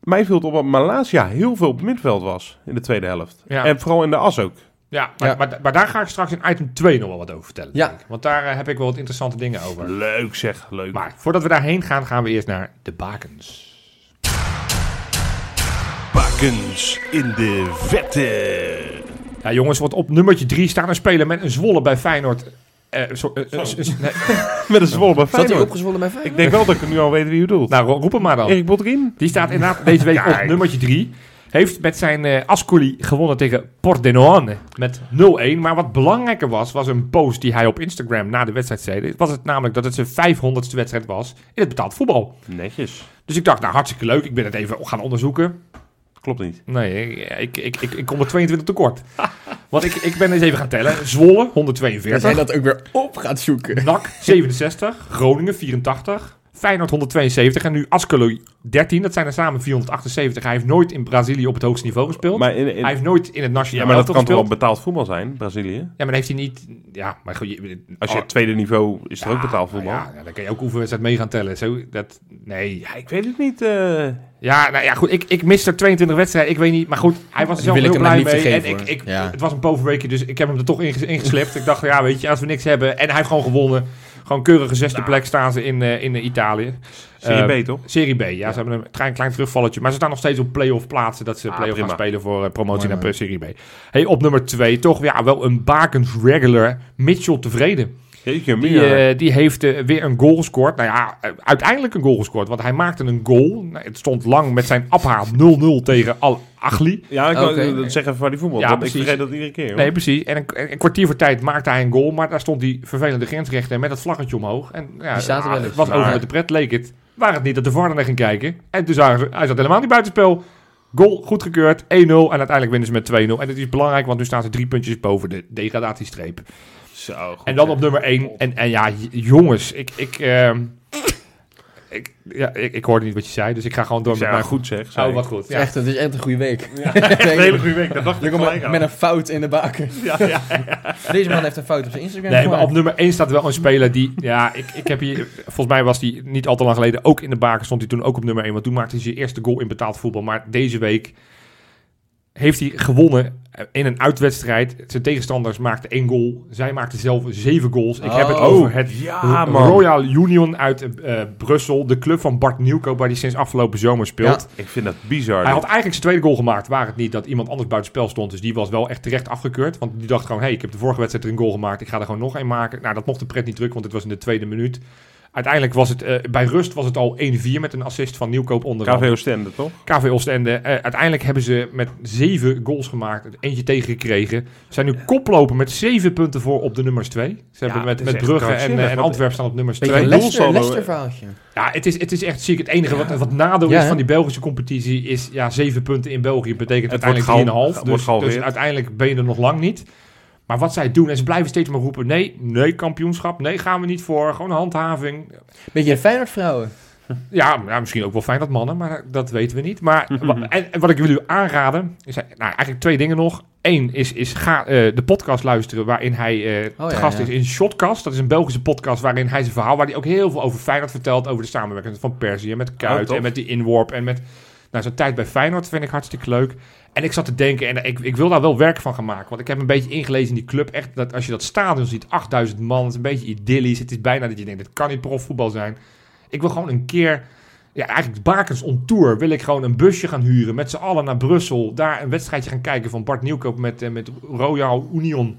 Mij viel het op dat Malasia heel veel op het middenveld was in de tweede helft. Ja. En vooral in de as ook. Ja, maar, Ja. Maar, maar daar ga ik straks in item 2 nog wel wat over vertellen. Ja. denk ik. Want daar eh, heb ik wel wat interessante dingen over. Leuk zeg, leuk. Maar voordat we daarheen gaan, gaan we eerst naar de bakens. Bakens in de vette. Ja, jongens, want op nummertje 3 staat een speler met een zwolle bij Feyenoord. Eh, zo- eh, eh, nee. Met een Zwolle bij Zat hij Feyenoord. opgezwollen bij Feyenoord? Ik denk wel dat ik nu al weet wie je bedoelt. Nou, ro- roep hem maar dan. Erik Botteguin? Die staat inderdaad deze week op nummertje 3. heeft met zijn Ascoli gewonnen tegen Pordenone met 0-1. Maar wat belangrijker was, was een post die hij op Instagram na de wedstrijd zei. Was het namelijk dat het zijn 500ste wedstrijd was in het betaald voetbal. Netjes. Dus ik dacht, nou hartstikke leuk. Ik ben het even gaan onderzoeken. Klopt niet. Nee, ik, ik, ik, ik kom er 22 tekort. Want ik, ik ben eens even gaan tellen. Zwolle, Dat 142. jij dat ook weer op gaat zoeken. NAC 67, Groningen 84, Feyenoord 172 en nu Ascoli 13. Dat zijn er samen 478. Hij heeft nooit in Brazilië op het hoogste niveau gespeeld. Maar in, in- hij heeft nooit in het ja, nationale maar dat kan toch wel betaald voetbal zijn, Brazilië? Ja, maar heeft hij niet... Ja, maar goed, je- Als je oh, het tweede niveau is er ja, ook betaald voetbal. Ja, ja, dan kan je ook oefenwedstrijd mee gaan tellen. Zo, dat, nee. Ja, ik weet het niet. eh. Ja, nou ja, goed. Ik, ik mis er 22 wedstrijden. Ik weet niet. Maar goed, hij was er zelf wil ik heel hem blij niet mee. vergeven, en ik, ik, Ja. Het was een bovenweekje, dus ik heb hem er toch inges- ingeslept. ik dacht, ja, weet je, als we niks hebben. En hij heeft gewoon gewonnen. Gewoon keurige zesde plek staan ze in, eh, in eh, Italië. Serie Eh, B, toch? Serie B, ja, Ze hebben een klein, klein terugvalletje. Maar ze staan nog steeds op play-off plaatsen. Dat ze Ah, play-off gaan spelen voor eh, promotie Mooi, naar eh, Serie B. Hey, op nummer twee, toch ja, wel een bakens regular. Mitchell tevreden. Jeetje, Die, eh, die heeft eh, weer een goal gescoord. Nou ja, eh, uiteindelijk een goal gescoord. Want hij maakte een goal. Nou, het stond lang met zijn Abha 0-0 tegen Al-Achli. ja, ik oké. dat zeggen waar die voetbal. Ja, want precies. ik vergeet dat iedere keer. hoor. Nee, precies. En een, een kwartier voor tijd maakte hij een goal. Maar daar stond die vervelende grensrechter met dat vlaggetje omhoog. En ja, Die staat er wel het was over met de pret, leek het. Waar het niet dat de VAR naar ging kijken. En toen zagen ze, hij zat helemaal niet buitenspel. Goal goedgekeurd, 1-0. En uiteindelijk winnen ze met 2-0. En dat is belangrijk, want nu staan ze drie puntjes boven de degradatiestreep. Zo, goed En dan op nummer 1. En, en ja, jongens, ik, ik, ehm, ik, ja, ik, ik hoorde niet wat je zei, dus ik ga gewoon door Ik met mijn ja, goed zeg. Oh, wat goed. Het is, Ja. echt, het is echt een goede week. Een hele goede week, dat dacht ik met, met een fout in de baken. Ja, ja. Deze man heeft een fout op zijn Instagram Nee, maar op nummer 1 staat wel een speler die, ja, ik, ik heb hier, volgens mij was die niet al te lang geleden ook in de baken, stond hij toen ook op nummer 1, want toen maakte hij zijn eerste goal in betaald voetbal. Maar deze week heeft hij gewonnen in een uitwedstrijd. Zijn tegenstanders maakten één goal, zij maakten zelf zeven goals. Ik heb het Oh, over het ja. Royal Union uit eh, Brussel, de club van Bart Nieuwkoop, waar hij sinds afgelopen zomer speelt. Ik vind dat bizar. Hij had eigenlijk zijn tweede goal gemaakt, waar het niet dat iemand anders buitenspel stond. Dus die was wel echt terecht afgekeurd. Want die dacht gewoon, hé, hey, ik heb de vorige wedstrijd er een goal gemaakt. Ik ga er gewoon nog één maken. Nou, dat mocht de pret niet drukken, want het was in de tweede minuut. Uiteindelijk was het, eh, bij rust was het al 1-4 met een assist van Nieuwkoop onder KV Oostende, toch? KV Oostende. Eh, uiteindelijk hebben ze met zeven goals gemaakt, eentje tegengekregen. Ze zijn nu koplopen met zeven punten voor op de nummers twee. Ze hebben met, met Brugge en, eh, en Antwerpen staan op nummers Beetje twee. een Leicester, doelsaldo, Leicester verhaaltje. Ja, het is, het is echt ziek. Het enige wat, wat nadeel Ja, is van die Belgische competitie is... Ja, zeven punten in België betekent Het uiteindelijk wordt 3,5. gehaal- wordt Dus, dus uiteindelijk ben je er nog lang niet. Maar wat zij doen, en ze blijven steeds maar roepen... Nee, nee, kampioenschap. Nee, gaan we niet voor. Gewoon een handhaving. Beetje Feyenoord vrouwen. Ja, ja, misschien ook wel fijn dat mannen, maar dat weten we niet. Maar, en, en wat ik wil u aanraden, is nou, eigenlijk twee dingen nog. Eén is, is ga eh, de podcast luisteren waarin hij eh Oh, te ja, gast ja. is in Shotcast. Dat is een Belgische podcast waarin hij zijn verhaal, waar hij ook heel veel over Feyenoord vertelt, over de samenwerking van Persie en met Kuit tof. en met die inworp en met nou, zijn tijd bij Feyenoord vind ik hartstikke leuk. En ik zat te denken, en ik, ik wil daar wel werk van gaan maken. Want ik heb een beetje ingelezen in die club. Echt, dat als je dat stadion ziet, 8000 man, het is een beetje idyllisch. Het is bijna dat je denkt, dit kan niet profvoetbal zijn. Ik wil gewoon een keer, ja, eigenlijk Bakens on tour, wil ik gewoon een busje gaan huren. Met z'n allen naar Brussel. Daar een wedstrijdje gaan kijken van Bart Nieuwkoop met, eh, met Royal Union.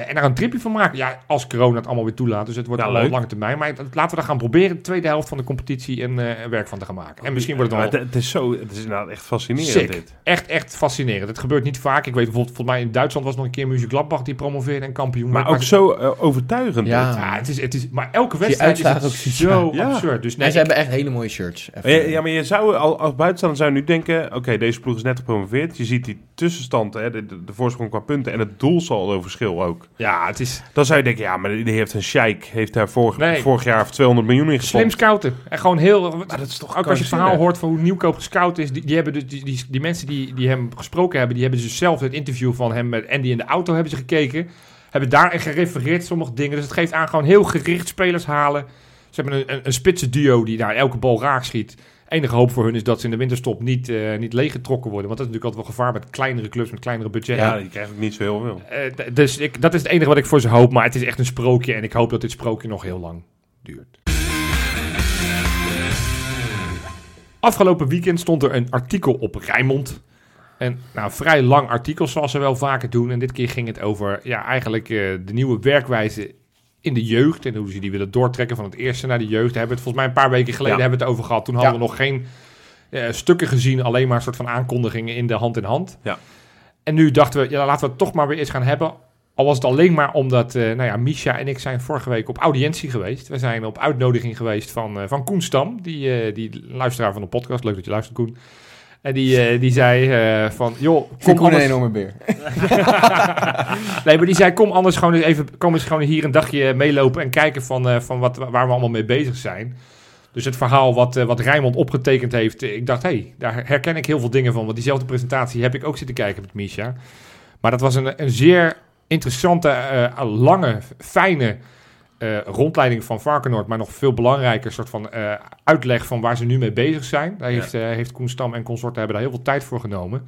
Eh, en daar een tripje van maken. Ja, als corona het allemaal weer toelaat. Dus het wordt Ja, allemaal op lange termijn. Maar laten we daar gaan proberen. De tweede helft van de competitie en eh, werk van te gaan maken. En misschien wordt het dan het, het is zo, het is inderdaad echt fascinerend Sick. dit. echt, echt fascinerend. Het gebeurt niet vaak. Ik weet bijvoorbeeld, volgens mij in Duitsland was nog een keer Muziek Gladbach die promoveerde en kampioen Maar ook zo eh, overtuigend. Ja. het is, het is, maar elke wedstrijd is het ook zo Ja. absurd. Dus nee, en ze ik- hebben echt hele mooie shirts. Even. Ja, ja, maar je zou al- als buitenstaander zou je nu denken: oké, deze ploeg is net gepromoveerd. Je ziet die tussenstand, hè, de, de, de voorsprong qua punten en het doelsaldo verschil ook. Ja, het is Dan zou je denken: ja, maar die heeft een sheik, heeft daar vorig, Nee. vorig jaar of 200 miljoen in slim gepompt. scouten. En gewoon heel... Maar dat is toch ook als je het verhaal hoort van hoe Nieuwkoop gescout is, die, die, hebben dus, die, die, die mensen die, die hem gesproken hebben, die hebben dus zelf het interview van hem met Andy in de auto hebben ze gekeken. Hebben daarin gerefereerd sommige dingen. Dus het geeft aan gewoon heel gericht spelers halen. Ze hebben een, een, een spitse duo die daar elke bal raak schiet. Enige hoop voor hun is dat ze in de winterstop niet, eh niet leeggetrokken worden. Want dat is natuurlijk altijd wel gevaar met kleinere clubs, met kleinere budgetten. Ja, die krijgt ook niet zo heel veel. Eh, dus ik, dat is het enige wat ik voor ze hoop. Maar het is echt een sprookje. En ik hoop dat dit sprookje nog heel lang duurt. Afgelopen weekend stond er een artikel op Rijnmond. En nou, vrij lang artikel, zoals ze wel vaker doen. En dit keer ging het over ja, eigenlijk eh, de nieuwe werkwijze in de jeugd. En hoe ze die willen doortrekken van het eerste naar de jeugd. Daar hebben we het volgens mij een paar weken geleden Ja. hebben we het over gehad. Toen hadden Ja. we nog geen eh, stukken gezien, alleen maar een soort van aankondigingen in de hand in hand. Ja. En nu dachten we, ja, laten we het toch maar weer eens gaan hebben. Al was het alleen maar omdat, eh, nou ja, Misha en ik zijn vorige week op audiëntie geweest. We zijn op uitnodiging geweest van, eh, van Koen Stam, die, die luisteraar van de podcast. Leuk dat je luistert, Koen. En die, eh, die zei eh, van, joh, Kom Koen een anders... enorme beer. Nee, maar die zei, kom anders gewoon eens even, kom eens gewoon hier een dagje meelopen en kijken van, eh, van wat, waar we allemaal mee bezig zijn. Dus het verhaal wat, wat Rijmond opgetekend heeft, ik dacht, hé, hey, daar herken ik heel veel dingen van. Want diezelfde presentatie heb ik ook zitten kijken met Misha. Maar dat was een, een zeer interessante, lange, fijne eh, rondleiding van Varkenoord. Maar nog veel belangrijker soort van eh, uitleg van waar ze nu mee bezig zijn. Daar heeft, eh, heeft Koen Stam en consorten hebben daar heel veel tijd voor genomen.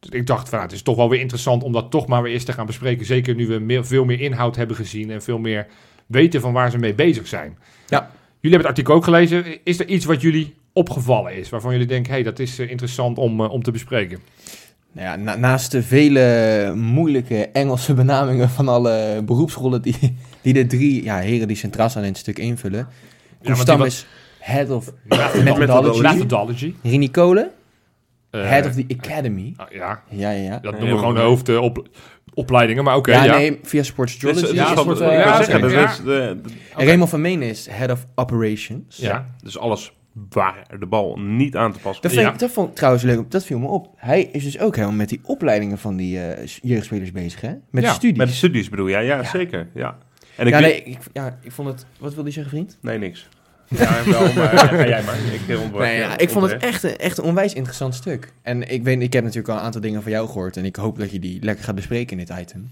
Dus ik dacht, van, nou, het is toch wel weer interessant om dat toch maar weer eens te gaan bespreken. Zeker nu we meer, veel meer inhoud hebben gezien en veel meer weten van waar ze mee bezig zijn. Ja. Jullie hebben het artikel ook gelezen. Is er iets wat jullie opgevallen is, waarvan jullie denken, hey, dat is interessant om, om te bespreken? Nou ja, na- naast de vele moeilijke Engelse benamingen van alle beroepsrollen die, die de drie ja, heren die centraal staan in het stuk invullen. Koen want die Stam wat- is Head of Methodology. Methodology. Rini Kolen, Eh, Head of the Academy. ah, ja, Ja, ja, ja. dat noemen we gewoon de hoofdopleidingen, maar oké, ja, ja. nee, via Sportsology. Dus, ja, dus eh, wil ja, dat ja. de- En Raymond van Meen is Head of Operations. Ja. dus alles waar de bal niet aan te passen Dat, vind Ja. ik, dat vond ik trouwens leuk, dat viel me op. Hij is dus ook helemaal met die opleidingen van die eh, jeugdspelers bezig, hè? Met Ja, de studies. Met de studies bedoel je? Ja, zeker. Ja. En ik ja, nee, ik, ja, ik vond het... Wat wil je zeggen, vriend? nee, niks. Ja, wel, maar ga jij maar. Ik Nee, ja, ik vond het echt, een- echt een onwijs interessant stuk. En ik, weet, ik heb natuurlijk al een aantal dingen van jou gehoord. En ik hoop dat je die lekker gaat bespreken in dit item.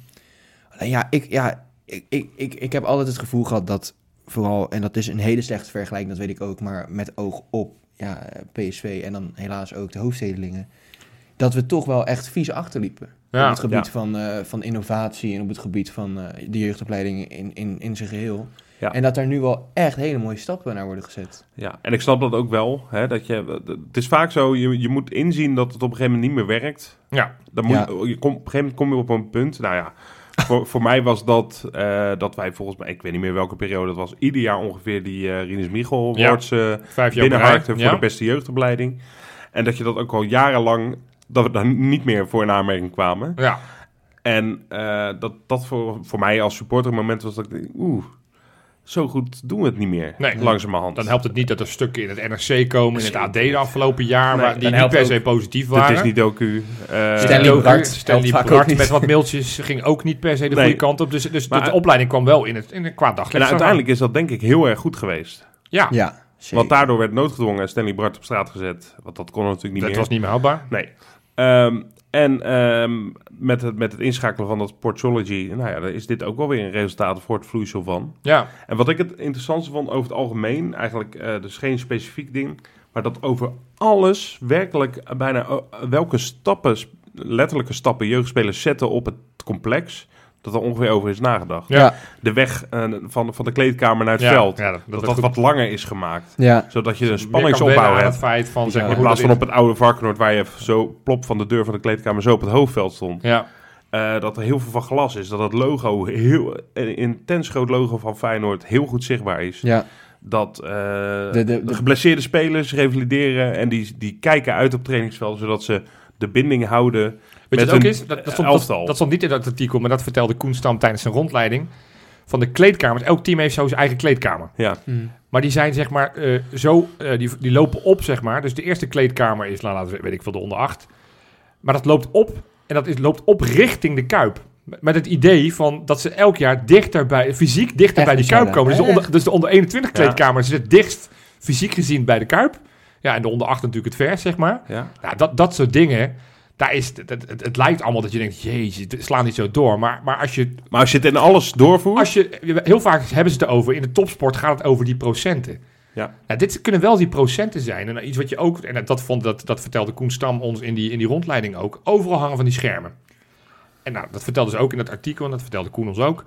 Alleen ja, ik, ja ik, ik, ik, ik heb altijd het gevoel gehad dat vooral... En dat is een hele slechte vergelijking, dat weet ik ook. Maar met oog op ja, PSV en dan helaas ook de hoofdstedelingen. Dat we toch wel echt vies achterliepen. Ja, op het gebied ja. van, eh, van innovatie en op het gebied van eh, de jeugdopleiding in, in, in zijn geheel. Ja. En dat daar nu wel echt hele mooie stappen naar worden gezet. Ja, en ik snap dat ook wel. Hè, dat je, het is vaak zo, je, je moet inzien dat het op een gegeven moment niet meer werkt. Ja. Dan moet Ja. je, je kom, op een gegeven moment kom je op een punt. Nou ja, voor, voor mij was dat eh, dat wij volgens mij, ik weet niet meer welke periode dat was, ieder jaar ongeveer die eh Rinus Michel Ja. Awards eh op voor de beste jeugdopleiding. En dat je dat ook al jarenlang, dat we daar niet meer voor in aanmerking kwamen. Ja, En dat dat voor, voor mij als supporter een moment was dat ik denk, oeh, zo goed doen we het niet meer. Nee. Langzamerhand. dan helpt het niet dat er stukken in het NRC komen, in het AD de afgelopen jaar, Nee, waar, die niet per se positief waren. Disney docu. eh, Stanley Doku, Bart Stanley Bart niet. met wat mailtjes ging ook niet per se de Nee. goede kant op. Dus, dus Maar- de, opleiding kwam wel in, het, in een kwaad daglicht. en uiteindelijk is dat denk ik heel erg goed geweest. Ja, Ja, zeker. Want daardoor werd noodgedwongen Stanley Bart op straat gezet. Want dat kon natuurlijk niet dat meer. was niet meer houdbaar. Nee. Ehm, en ehm, met, het, met het inschakelen van dat Sportsology, nou ja, daar is dit ook wel weer een resultaat voor het vloeisel van. Ja, En wat ik het interessantste vond over het algemeen, eigenlijk eh, dus geen specifiek ding, maar dat over alles werkelijk bijna eh, welke stappen, letterlijke stappen jeugdspelers zetten op het complex, dat er ongeveer over is nagedacht. Ja. De weg eh, van, van de kleedkamer naar het ja, veld, ja, dat, dat dat, dat wat langer is gemaakt, ja. zodat je een spanningsopbouw hebt. het feit van, zeg Ja. maar, In plaats van op het oude Varkenoord waar je zo plop van de deur van de kleedkamer zo op het hoofdveld stond. Ja, Eh, dat er heel veel van glas is. Dat het logo, heel, een intens groot logo van Feyenoord, heel goed zichtbaar is. ja. Dat eh, De- de, de- de- geblesseerde spelers revalideren en die, die kijken uit op trainingsveld, zodat ze de binding houden. Weet Met je het ook is? Dat, dat, stond, dat, dat stond niet in dat artikel, maar dat vertelde Koen Stam tijdens zijn rondleiding. Van de kleedkamers. Elk team heeft zo zijn eigen kleedkamer. Ja, Mm. Maar die zijn zeg maar eh, zo, eh, die, die lopen op zeg maar. Dus de eerste kleedkamer is, nou, laten we, weet ik veel, de onder 8. Maar dat loopt op en dat is, loopt op richting de Kuip. Met- het idee van dat ze elk jaar dichter bij, fysiek dichter Echt bij die. Kuip komen. Dus de, onder, dus de onder 21 kleedkamer zit het dichtst fysiek gezien bij de Kuip. Ja, en de onder 8 natuurlijk het vers, zeg maar. ja. Nou, dat, dat soort dingen, daar is, het, het, het, het lijkt allemaal dat je denkt, jezus, het slaat niet zo door. Maar, maar als je Maar als je het in alles doorvoert, als je, heel vaak hebben ze het erover. In de topsport gaat het over die procenten. Ja. Nou, dit kunnen wel die procenten zijn. En iets wat je ook, en dat, vond, dat, dat vertelde Koen Stam ons in die, in die rondleiding ook. Overal hangen van die schermen. En nou, dat vertelden ze ook in dat artikel. En dat vertelde Koen ons ook.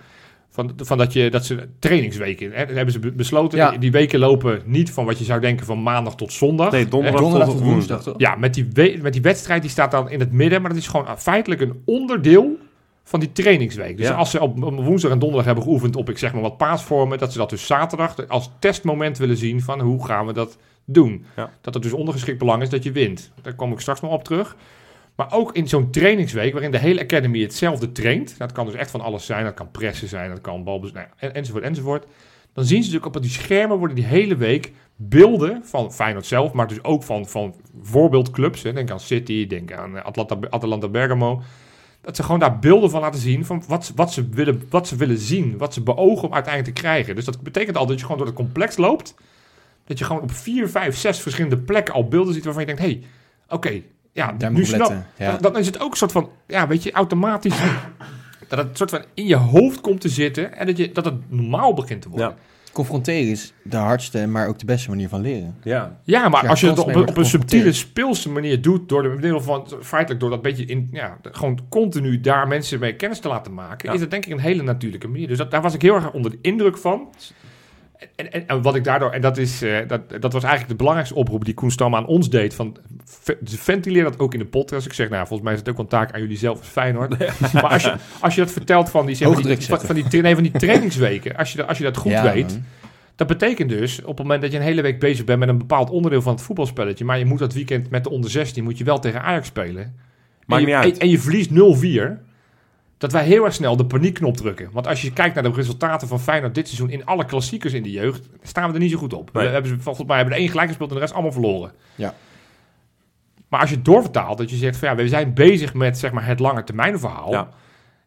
Van, van dat, je, dat ze trainingsweken. Hè, dat hebben ze be- besloten. Ja. Die, die weken lopen niet van wat je zou denken van maandag tot zondag. nee, donderdag, Donderdag tot tot woensdag, toch? Ja, met die, we- met die wedstrijd die staat dan in het midden. Maar dat is gewoon feitelijk een onderdeel van die trainingsweek. Dus Ja. als ze op, op woensdag en donderdag hebben geoefend op, ik zeg maar wat paasvormen, dat ze dat dus zaterdag als testmoment willen zien van hoe gaan we dat doen. Ja. Dat het dus ondergeschikt belang is dat je wint. Daar kom ik straks nog op terug. Maar ook in zo'n trainingsweek waarin de hele academy hetzelfde traint. Dat kan dus echt van alles zijn. Dat kan pressen zijn, dat kan balbez... Nou, ja, en, enzovoort, enzovoort. Dan zien ze natuurlijk op die schermen worden die hele week beelden van Feyenoord zelf, maar dus ook van, van voorbeeldclubs. Hè. Denk aan City, denk aan eh, Atlanta, Atalanta Bergamo. Dat ze gewoon daar beelden van laten zien van wat, wat, ze willen, wat ze willen zien, wat ze beogen om uiteindelijk te krijgen. Dus dat betekent al dat je gewoon door het complex loopt. Dat je gewoon op vier, vijf, zes verschillende plekken al beelden ziet waarvan je denkt, hé, hey, oké, ja, Daar nu moet ik snap, letten. Ja. dan, dan is het ook een soort van, ja, weet je, automatisch dat het soort van in je hoofd komt te zitten en dat, je, dat het normaal begint te worden. Ja. Confronteren is de hardste, maar ook de beste manier van leren. Ja. Ja, maar Ja, als je het op, een- op wordt een subtiele, speelse manier doet, door de middel van, feitelijk door dat beetje in, ja, gewoon continu daar mensen mee kennis te laten maken, Ja. is dat denk ik een hele natuurlijke manier. Dus dat, daar was ik heel erg onder de indruk van. En, en, en wat ik daardoor, en dat, is, eh, dat, dat was eigenlijk de belangrijkste oproep die Koen Stam aan ons deed, van ve- ventileer dat ook in de podcast. Ik zeg, nou, volgens mij is het ook een taak aan jullie zelf als Feyenoord. maar als je, als je dat vertelt van die, zeg maar, Hoge die, van, van die, nee, van die trainingsweken, als je, dat- als je dat goed Ja, weet, man. dat betekent dus, op het moment dat je een hele week bezig bent met een bepaald onderdeel van het voetbalspelletje, maar je moet dat weekend met de onder 16, moet je wel tegen Ajax spelen. Maakt en, je, niet uit. En, en je verliest 0-4, dat wij heel erg snel de paniekknop drukken. Want als je kijkt naar de resultaten van Feyenoord dit seizoen in alle klassiekers in de jeugd, staan we er niet zo goed op. Nee. We hebben, ze- volgens mij hebben er één gelijk gespeeld en de rest allemaal verloren. Ja. Maar als je het doorvertaalt, dat je zegt van ja, we zijn bezig met zeg maar, het lange termijn verhaal. Ja.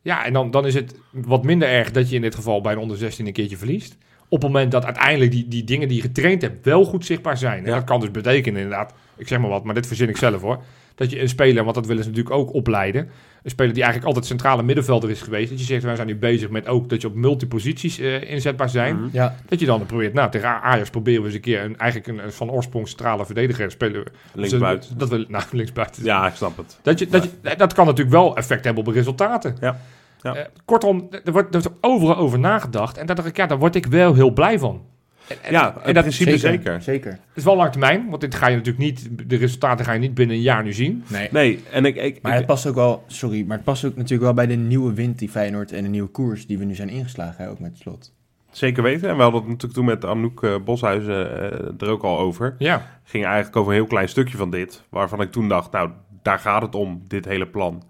Ja, en dan, dan is het wat minder erg dat je in dit geval bij een onder 16 een keertje verliest. Op het moment dat uiteindelijk die, die dingen die je getraind hebt wel goed zichtbaar zijn. En Ja. dat kan dus betekenen inderdaad, ik zeg maar wat, maar dit verzin ik zelf hoor. Dat je een speler, want dat willen ze natuurlijk ook opleiden. Een speler die eigenlijk altijd centrale middenvelder is geweest. Dat je zegt, wij zijn nu bezig met ook dat je op multiposities eh, inzetbaar zijn. Mhm. Ja, Dat je dan probeert, nou tegen Ajax proberen we eens een keer een, eigenlijk een, een van oorsprong centrale verdediger spelen. Linksbuiten. Dat we, nou, linksbuiten. Ja, ik snap het. Dat, je, dat, je, dat kan natuurlijk wel effect hebben op de resultaten. Ja. Ja. Eh, kortom, er wordt, er wordt overal over nagedacht. En dat dacht ik, ja, daar word ik wel heel blij van. En, Ja, en in dat principe zeker. Zeker. is wel lang termijn, want dit ga je natuurlijk niet, de resultaten ga je niet binnen een jaar nu zien. Nee. Nee, en ik... ik, Maar ik- het past ook wel, sorry, maar het past ook natuurlijk wel bij de nieuwe wind die Feyenoord en de nieuwe koers die we nu zijn ingeslagen, hè, ook met het slot. Zeker weten. En we hadden het natuurlijk toen met Anouk eh, Boshuizen eh, er ook al over. Ja, ging eigenlijk over een heel klein stukje van dit. Waarvan ik toen dacht, nou, daar gaat het om, dit hele plan.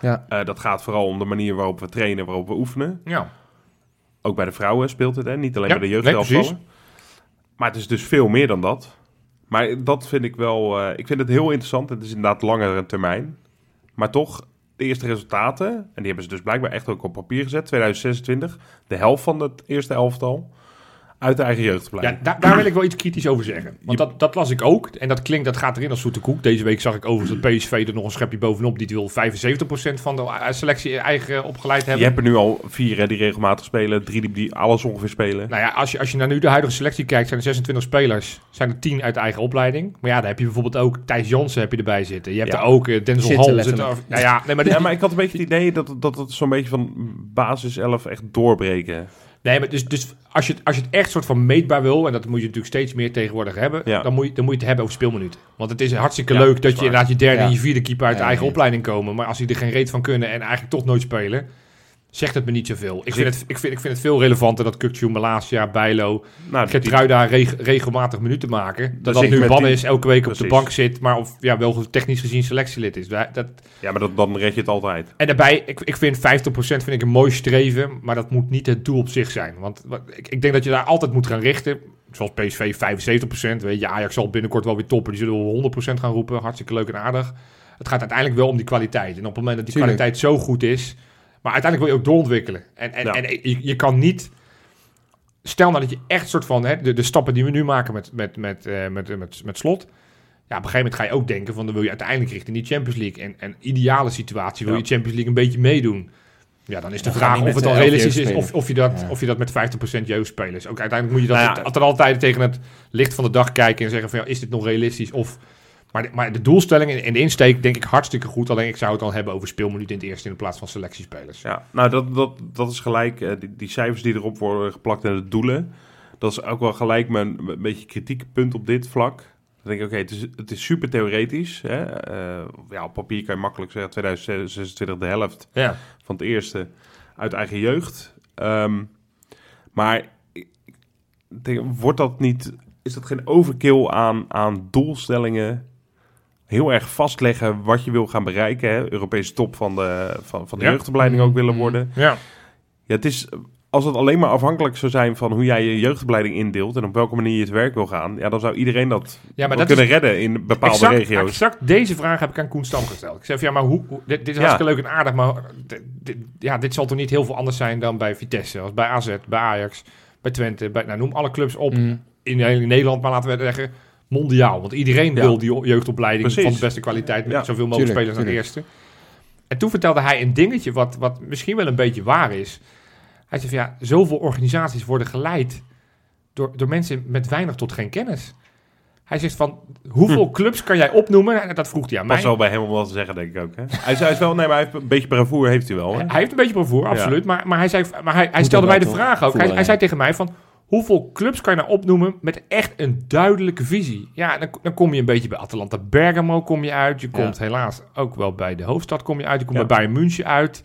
Ja. Eh, dat gaat vooral om de manier waarop we trainen, waarop we oefenen. ja. Ook bij de vrouwen speelt het, hè? niet alleen Ja, bij de nee, jeugdelftallen. maar het is dus veel meer dan dat. Maar dat vind ik wel, eh, ik vind het heel interessant. Het is inderdaad langere termijn. Maar toch, de eerste resultaten, en die hebben ze dus blijkbaar echt ook op papier gezet, 2026, de helft van het eerste elftal, uit de eigen jeugdopleiding. ja daar, daar wil ik wel iets kritisch over zeggen. Want dat, dat las ik ook. En dat klinkt, dat gaat erin als zoete koek. Deze week zag ik overigens dat PSV er nog een schepje bovenop. Die wil 75% van de eh, selectie eigen opgeleid Je hebben. hebt er nu al vier hè, die regelmatig spelen, drie die, die alles ongeveer spelen. Nou ja, als je, als je naar nu de huidige selectie kijkt, zijn er 26 spelers. Zijn er 10 uit de eigen opleiding. Maar ja, dan heb je bijvoorbeeld ook Thijs Jansen heb je erbij zitten. Je hebt Ja. er ook eh, Denzel Zitten Hall. Zit letterlijk. nou ja, nee, maar, dit- Ja, maar ik had een beetje het idee dat, dat het zo'n beetje van basis 11 echt doorbreken. Nee, maar dus, dus als, je, het- als je het echt soort van meetbaar wil, en dat moet je natuurlijk steeds meer tegenwoordig hebben, Ja. dan, moet je, dan moet je het hebben over speelminuten. Want het is hartstikke leuk dat dat je inderdaad je derde en je vierde keeper uit de eigen opleiding komen. Maar als die er geen reet van kunnen en eigenlijk toch nooit spelen, zegt het me niet zoveel. Ik vind het, ik vind, ik vind het veel relevanter dat Kukcu, Malasia, Bijlo, Nou, Getruida reg regelmatig minuten maken. Dat dat nu die- is, elke week op de bank zit, maar of ja, wel technisch gezien selectielid is. Dat, ja, maar dat, dan red je het altijd. en daarbij, ik, ik vind 50% vind ik een mooi streven, maar dat moet niet het doel op zich zijn. Want ik, ik denk dat je daar altijd moet gaan richten. Zoals PSV 75%, weet je, Ajax zal binnenkort wel weer toppen. Die zullen wel 100% gaan roepen, hartstikke leuk en aardig. Het gaat uiteindelijk wel om die kwaliteit. En op het moment dat die Tuurlijk. kwaliteit zo goed is, maar uiteindelijk wil je ook doorontwikkelen. En, en, Ja. en je, je kan niet... Stel nou dat je echt soort van hè, de, de stappen die we nu maken met, met, met, eh, met, met, met slot. Ja, op een gegeven moment ga je ook denken van dan wil je uiteindelijk richting die Champions League. En een ideale situatie wil Ja. je Champions League een beetje meedoen. Ja, dan is de Dan vraag of het de elf realistisch is of, of, je dat, Ja. of je dat met 50% jeugdspelers. Ook uiteindelijk moet je dat Nou ja. altijd altijd tegen het licht van de dag kijken en zeggen van ja, is dit nog realistisch? Of, maar, de, maar de doelstelling en de insteek denk ik hartstikke goed. Alleen ik zou het dan hebben over speelminuten in het eerste in plaats van selectiespelers. Ja, nou, dat, dat, dat is gelijk. eh, die, die cijfers die erop worden geplakt en de doelen. Dat is ook wel gelijk mijn een beetje kritiekpunt op dit vlak. Dan denk ik, oké, het, is, het is super theoretisch. Hè? Eh, ja, op papier kan je makkelijk zeggen 2026 de helft Ja. van het eerste uit eigen jeugd. Ehm, maar denk, wordt dat niet... is dat geen overkill aan, aan doelstellingen? Heel erg vastleggen wat je wil gaan bereiken. Hè? Europese top van de, van, van de Ja. jeugdopleiding ook willen worden. Ja. Ja, het is, als het alleen maar afhankelijk zou zijn van hoe jij je jeugdopleiding indeelt en op welke manier je het werk wil gaan, ja, dan zou iedereen dat Ja, maar dat kunnen is redden in bepaalde exact, regio's. Exact deze vraag heb ik aan Koen Stam gesteld. Ik zei van, ja, maar hoe, hoe- dit, dit is Ja. hartstikke leuk en aardig, maar dit, dit- ja, dit zal toch niet heel veel anders zijn dan bij Vitesse, als bij AZ, bij Ajax, bij Twente, bij, nou, noem alle clubs op Mm. in, in Nederland, maar laten we zeggen mondiaal. Want iedereen wil die jeugdopleiding Precies. van de beste kwaliteit met zoveel mogelijk tuurlijk, spelers naar de eerste. En toen vertelde hij een dingetje wat, wat misschien wel een beetje waar is. Hij zei van ja, zoveel organisaties worden geleid door, door mensen met weinig tot geen kennis. Hij zegt van, hoeveel clubs kan jij opnoemen? En dat vroeg hij aan mij. Pas wel bij hem om wat te zeggen, denk ik ook. Hè? Hij, is wel, nee, maar hij heeft een beetje bravoer heeft hij wel. Hè? Hij heeft een beetje bravoer, absoluut. Maar, maar hij, zei, maar hij, hij stelde mij de vraag ook. Hij zei tegen mij van... Hoeveel clubs kan je nou opnoemen met echt een duidelijke visie? Ja, dan, dan kom je een beetje bij Atalanta Bergamo kom je uit. Je komt helaas ook wel bij de hoofdstad kom je uit. Je komt Ja. bij Bayern München uit.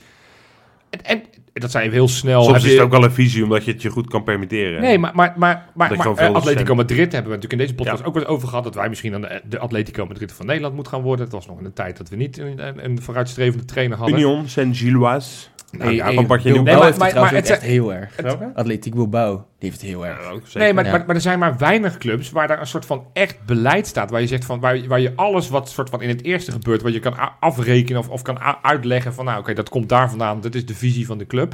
En, en dat zijn heel snel. Soms is het ook wel een visie, omdat je het je goed kan permitteren. Nee, maar, maar, maar, maar, maar eh, Atletico Madrid hebben we natuurlijk in deze podcast Ja. ook eens over gehad. Dat wij misschien dan de, de Atletico Madrid van Nederland moeten gaan worden. Het was nog in de tijd dat we niet een vooruitstrevende trainer hadden. Union Saint-Gilloise. Nou, ja, je nieuw. Nee, maar- heeft het maar- het echt heel erg. Welke? Atletiek Bilbao, die heeft het heel erg. Ja, ook zeker. Nee, maar, Ja. maar, maar er zijn maar weinig clubs waar daar een soort van echt beleid staat. Waar je zegt van waar, je- waar je alles wat soort van in het eerste gebeurt, wat je kan afrekenen of, of kan uitleggen van nou oké, dat komt daar vandaan, dat is de visie van de club.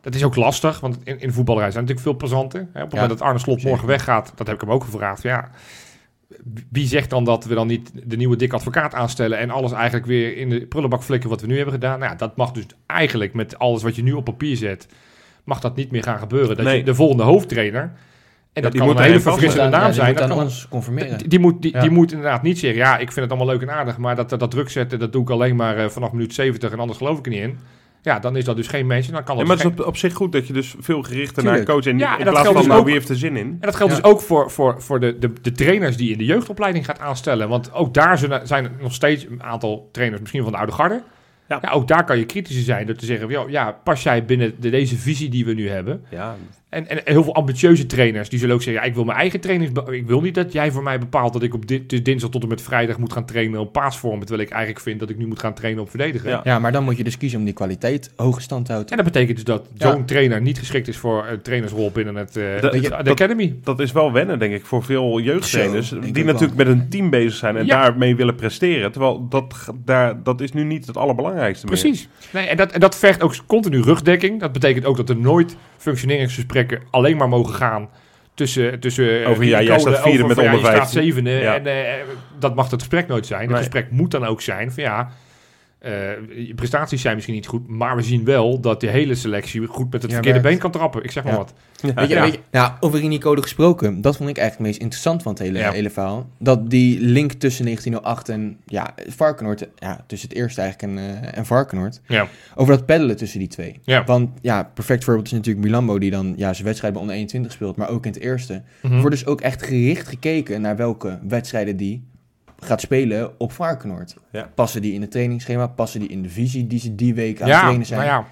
Dat is ook lastig, want in, in de voetballerij zijn natuurlijk veel plezanten. Hè? Op het Ja, moment dat Arne Slot morgen weggaat, dat heb ik hem ook gevraagd. Ja, wie zegt dan dat we dan niet de nieuwe dik advocaat aanstellen en alles eigenlijk weer in de prullenbak flikken wat we nu hebben gedaan? Nou, ja, dat mag dus eigenlijk met alles wat je nu op papier zet, mag dat niet meer gaan gebeuren. Dat Nee. je de volgende hoofdtrainer, en dat die kan moet een hele verfrissende Ja, naam die zijn. moet dat kan- ons conformeren. die, die moet, die, Ja. die moet inderdaad niet zeggen, ja, ik vind het allemaal leuk en aardig, maar dat, dat druk zetten, dat doe ik alleen maar eh, vanaf minuut 70 en anders geloof ik er niet in. Ja, dan is dat dus geen mens en dan kan Ja, dat maar dus het is geen- op, op zich goed dat je dus veel gerichter Tuurlijk. naar coach en Ja, en in plaats van dus nou, ook- wie heeft er zin in. En dat geldt Ja. dus ook voor, voor, voor de, de, de trainers die je in de jeugdopleiding gaat aanstellen. Want ook daar zijn er nog steeds een aantal trainers, misschien van de oude garde. Ja. Ja. ook daar kan je kritisch in zijn door te zeggen, ja, ja pas jij binnen de, deze visie die we nu hebben. Ja, En, en heel veel ambitieuze trainers, die zullen ook zeggen, ja, ik wil mijn eigen trainings... be- Ik wil niet dat jij voor mij bepaalt dat ik op dit, dus dinsdag tot en met vrijdag moet gaan trainen op paasvormen. Terwijl ik eigenlijk vind dat ik nu moet gaan trainen op verdedigen. Ja. Ja, maar dan moet je dus kiezen om die kwaliteit hoge stand te houden. En dat betekent dus dat Ja. zo'n trainer niet geschikt is voor een trainersrol binnen het, eh, Dat- de, dat- de academy. dat is wel wennen, denk ik, voor veel jeugdtrainers. Zo, die natuurlijk met een team bezig zijn en Ja. daarmee willen presteren. Terwijl dat, daar, dat is nu niet het allerbelangrijkste meer. Precies. Nee, en, dat, en dat vergt ook continu rugdekking. Dat betekent ook dat er nooit functioneringsgesprekken alleen maar mogen gaan tussen... tussen eh, Over, ja, jij staat vierde met onder staat 15. zevende. Ja. En eh, dat mag het gesprek nooit zijn. Het Nee. gesprek moet dan ook zijn van ja... eh, je prestaties zijn misschien niet goed, maar we zien wel dat de hele selectie goed met het Ja, verkeerde werkt. been kan trappen. Ik zeg maar Ja. wat. Weet je, Ja. weet je, nou, over Unicode gesproken, dat vond ik eigenlijk het meest interessant van het hele, Ja. hele verhaal. Dat die link tussen 1908 en ja, Varkenoord, ja, tussen het eerste eigenlijk en, eh, en Varkenoord, Ja. over dat peddelen tussen die twee. Ja. Want ja, perfect voorbeeld is natuurlijk Milambo, die dan ja, zijn wedstrijd bij onder 21 speelt, maar ook in het eerste. Mhm. Er wordt dus ook echt gericht gekeken naar welke wedstrijden die gaat spelen op Varkenoord. Ja. Passen die in het trainingsschema, passen die in de visie die ze die week aan het Ja, trainen zijn. nou ja.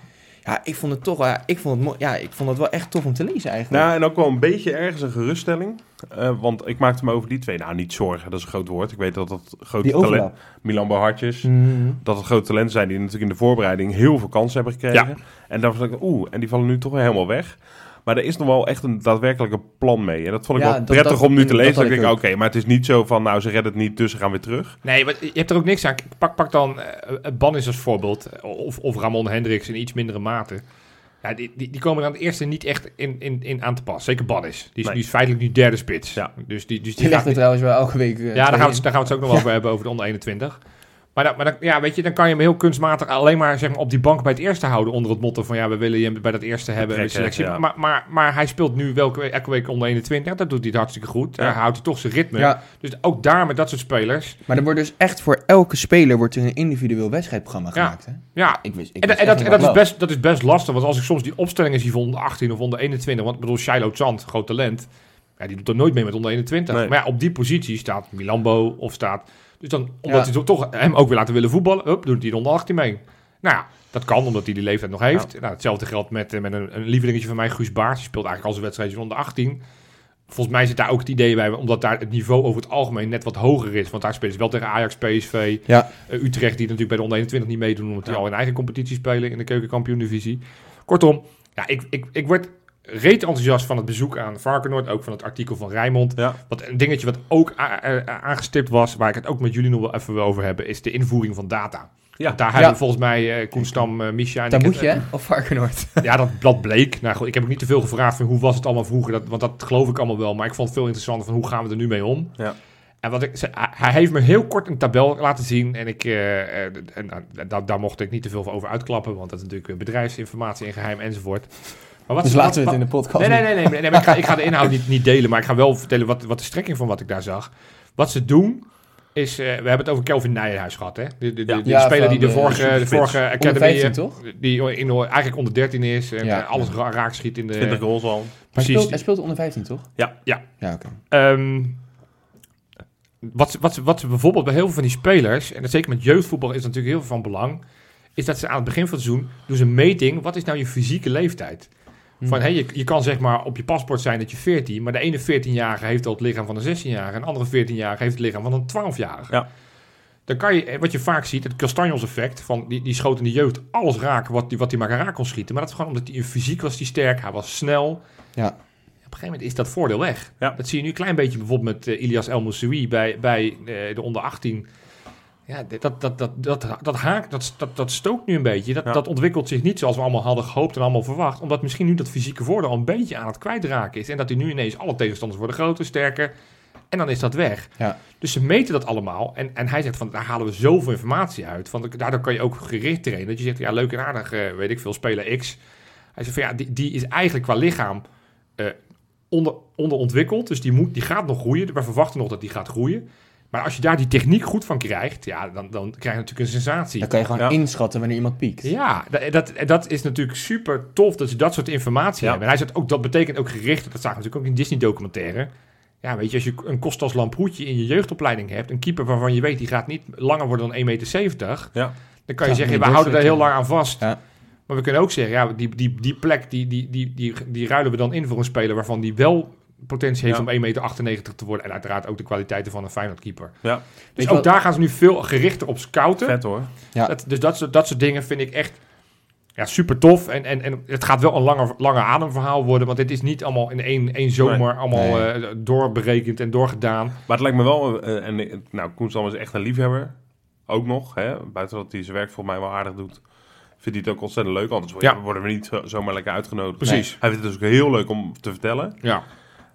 Ja, ik vond het toch, wel- ja, ik vond het, ja, ik vond het wel echt tof om te lezen eigenlijk. Nou, en ook wel een beetje ergens een geruststelling. Eh, want ik maakte me over die twee, nou niet zorgen, dat is een groot woord. Ik weet dat dat grote talent. Milan Hartjes, Mhm. dat het grote talenten zijn die natuurlijk in de voorbereiding heel veel kansen hebben gekregen. En dan was ik, oeh, en die vallen nu toch weer helemaal weg. Maar er is nog wel echt een daadwerkelijke plan mee. En dat vond ik Ja, wel dat- prettig dat- om nu te lezen. Dat ik denk, oké, maar het is niet zo van, nou ze redden het niet, dus ze gaan weer terug. Nee, maar je hebt er ook niks aan. Pak, pak dan eh Bannis als voorbeeld. Of, of Ramon Hendricks in iets mindere mate. Ja, die, die, die komen er aan het eerste niet echt in, in, in aan te pas. Zeker Bannis. Die is, Nee. die is feitelijk nu derde spits. Ja. Dus die, dus die Die gaat er trouwens wel elke week. eh, ja, daar gaan, we, daar gaan we het ook nog over hebben, over de onder 21. Maar, dan, maar dan, ja, weet je, dan kan je hem heel kunstmatig alleen maar, zeg maar op die bank bij het eerste houden. Onder het motto van ja, we willen je bij dat eerste hebben. Selectie. ja. maar, maar, maar hij speelt nu welke, elke week onder 21. Dat doet hij het hartstikke goed. Ja. Hij houdt hij toch zijn ritme. Ja, Dus ook daar met dat soort spelers. maar er wordt dus echt voor elke speler wordt er een individueel wedstrijdprogramma gemaakt. Hè? Ja, Ik wist, ik En, wist en, echt dat, niet en dat, is best, dat is best lastig, want als ik soms die opstellingen zie van onder 18 of onder 21, want ik bedoel, Shiloh Zand, groot talent, ja, die doet er nooit mee met onder 21. Nee. Maar ja, op die positie staat Milambo of staat... Dus dan, omdat Ja. hij toch hem ook weer laten willen voetballen, up, doet hij de onder 18 mee. Nou ja, dat kan, omdat hij die leeftijd nog heeft. Nou, hetzelfde geldt met, eh, met een, een lievelingetje van mij, Guus Baars. Die speelt eigenlijk al zijn wedstrijdjes onder 18. Volgens mij zit daar ook het idee bij, omdat daar het niveau over het algemeen net wat hoger is. Want daar spelen ze wel tegen Ajax, PSV, Ja. eh, Utrecht, die natuurlijk bij de onder 21 niet meedoen, omdat die al in eigen competitie spelen in de keukenkampioen-divisie. Kortom, ja, ik, ik, ik word reet enthousiast van het bezoek aan Varkenoord, ook van het artikel van Rijmond. Ja. Wat een dingetje wat ook aangestipt was, waar ik het ook met jullie nog wel even wil over hebben, is de invoering van data. Ja. Want daar hebben volgens mij eh Koen Stam, eh, Misha en Daar moet het- je, hè? Of Varkenoord. ja, dat, dat bleek. Nou goed, ik heb ook niet te veel gevraagd van hoe was het allemaal vroeger. Dat, want dat geloof ik allemaal wel. Maar ik vond het veel interessanter van hoe gaan we er nu mee om. Ja. En wat ik, ze- hij- heeft me heel kort een tabel laten zien. En, ik, eh, eh, en eh, daar, daar mocht ik niet te veel over uitklappen. Want dat is natuurlijk eh, bedrijfsinformatie en geheim enzovoort. Maar wat Dus laten we het in de podcast Nee, nee, nee. nee, nee, nee, maar ik, ga, ik ga de inhoud niet, niet delen. Maar ik ga wel vertellen wat, wat de strekking van wat ik daar zag. Wat ze doen is... eh, we hebben het over Kelvin Nijenhuis gehad, hè? De, de, de, Ja. de Ja, speler die de de vorige, de vorige Academy... 15, eh, toch? Die in, eigenlijk onder 13 is. En Ja. eh, alles ra- raak schiet in de... 20 goals al. Maar hij Precies. speelt, hij speelt onder 15, toch? Ja. Ja. Ja, oké. Ehm, wat, ze- wat, wat bijvoorbeeld bij heel veel van die spelers, en dat zeker met jeugdvoetbal is natuurlijk heel veel van belang, is dat ze aan het begin van het seizoen doen ze een meting. Wat is nou je fysieke leeftijd? Van, Hmm. hey, je, je kan zeg maar op je paspoort zijn dat je 14, maar de ene 14-jarige heeft al het lichaam van een 16-jarige en de andere 14-jarige heeft het lichaam van een 12-jarige. Ja. Dan kan je, eh, wat je vaak ziet, het Castanjos effect, van die, die schoot in de jeugd alles raken wat hij wat die maar raak kon schieten. Maar dat is gewoon omdat hij fysiek was die sterk, hij was snel. Ja. Op een gegeven moment is dat voordeel weg. Ja. Dat zie je nu een klein beetje bijvoorbeeld met eh, Ilias El Moussoui bij, bij eh, de onder 18. Ja, dat, dat, dat, dat, dat, haakt, dat, dat, dat stookt nu een beetje. Dat, Ja. dat ontwikkelt zich niet zoals we allemaal hadden gehoopt en allemaal verwacht. Omdat misschien nu dat fysieke voordeel al een beetje aan het kwijtraken is. En dat hij nu ineens alle tegenstanders worden groter, sterker. En dan is dat weg. Ja. Dus ze meten dat allemaal. En, en hij zegt van, daar halen we zoveel informatie uit. Van, daardoor kan je ook gericht trainen. Dat je zegt, ja, leuk en aardig, eh, weet ik veel, speler X. Hij zegt van, ja, die, die is eigenlijk qua lichaam eh, onder, onderontwikkeld. Dus die, moet, die gaat nog groeien. We verwachten nog dat die gaat groeien. Maar als je daar die techniek goed van krijgt, ja, dan, dan krijg je natuurlijk een sensatie. Dan kan je gewoon Ja. inschatten wanneer iemand piekt. Ja, dat, dat, dat is natuurlijk super tof dat ze dat soort informatie Ja. hebben. En hij zegt ook, dat betekent ook gericht, dat zagen we natuurlijk ook in Disney-documentaire. Ja, weet je, als je een Kostas Lamproetje in je jeugdopleiding hebt, een keeper waarvan je weet, die gaat niet langer worden dan 1,70 meter, Ja. dan kan je Ja, zeggen, we houden daar heel lang aan vast. Ja. Maar we kunnen ook zeggen, ja, die, die, die plek, die, die, die, die, die ruilen we dan in voor een speler waarvan die wel potentie heeft Ja. om 1,98 meter te worden. En uiteraard ook de kwaliteiten van een Feyenoord-keeper. Ja. Dus Weet ook wat- daar gaan ze nu veel gerichter op scouten. Vet hoor. Ja. Dat, dus dat, soort- dat soort dingen vind ik echt ja, super tof. En, en, en het gaat wel een langer, langer ademverhaal worden. Want dit is niet allemaal in één, één zomer Nee. allemaal Nee. eh, doorberekend en doorgedaan. Maar het lijkt me wel, eh, en eh, nou, Koen Stam is echt een liefhebber. Ook nog, hè? buiten dat hij zijn werk volgens mij wel aardig doet. Vindt hij het ook ontzettend leuk, anders Ja. worden we niet zo- zomaar lekker uitgenodigd. Precies. Hij vindt het dus ook heel leuk om te vertellen. Ja,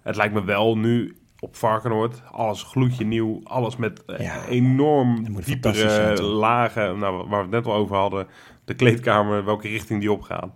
Het lijkt me wel nu op Varkenoord, alles gloedje nieuw, alles met eh, Ja. enorm diepere lagen, nou, waar we het net al over hadden, de kleedkamer, welke richting die opgaan.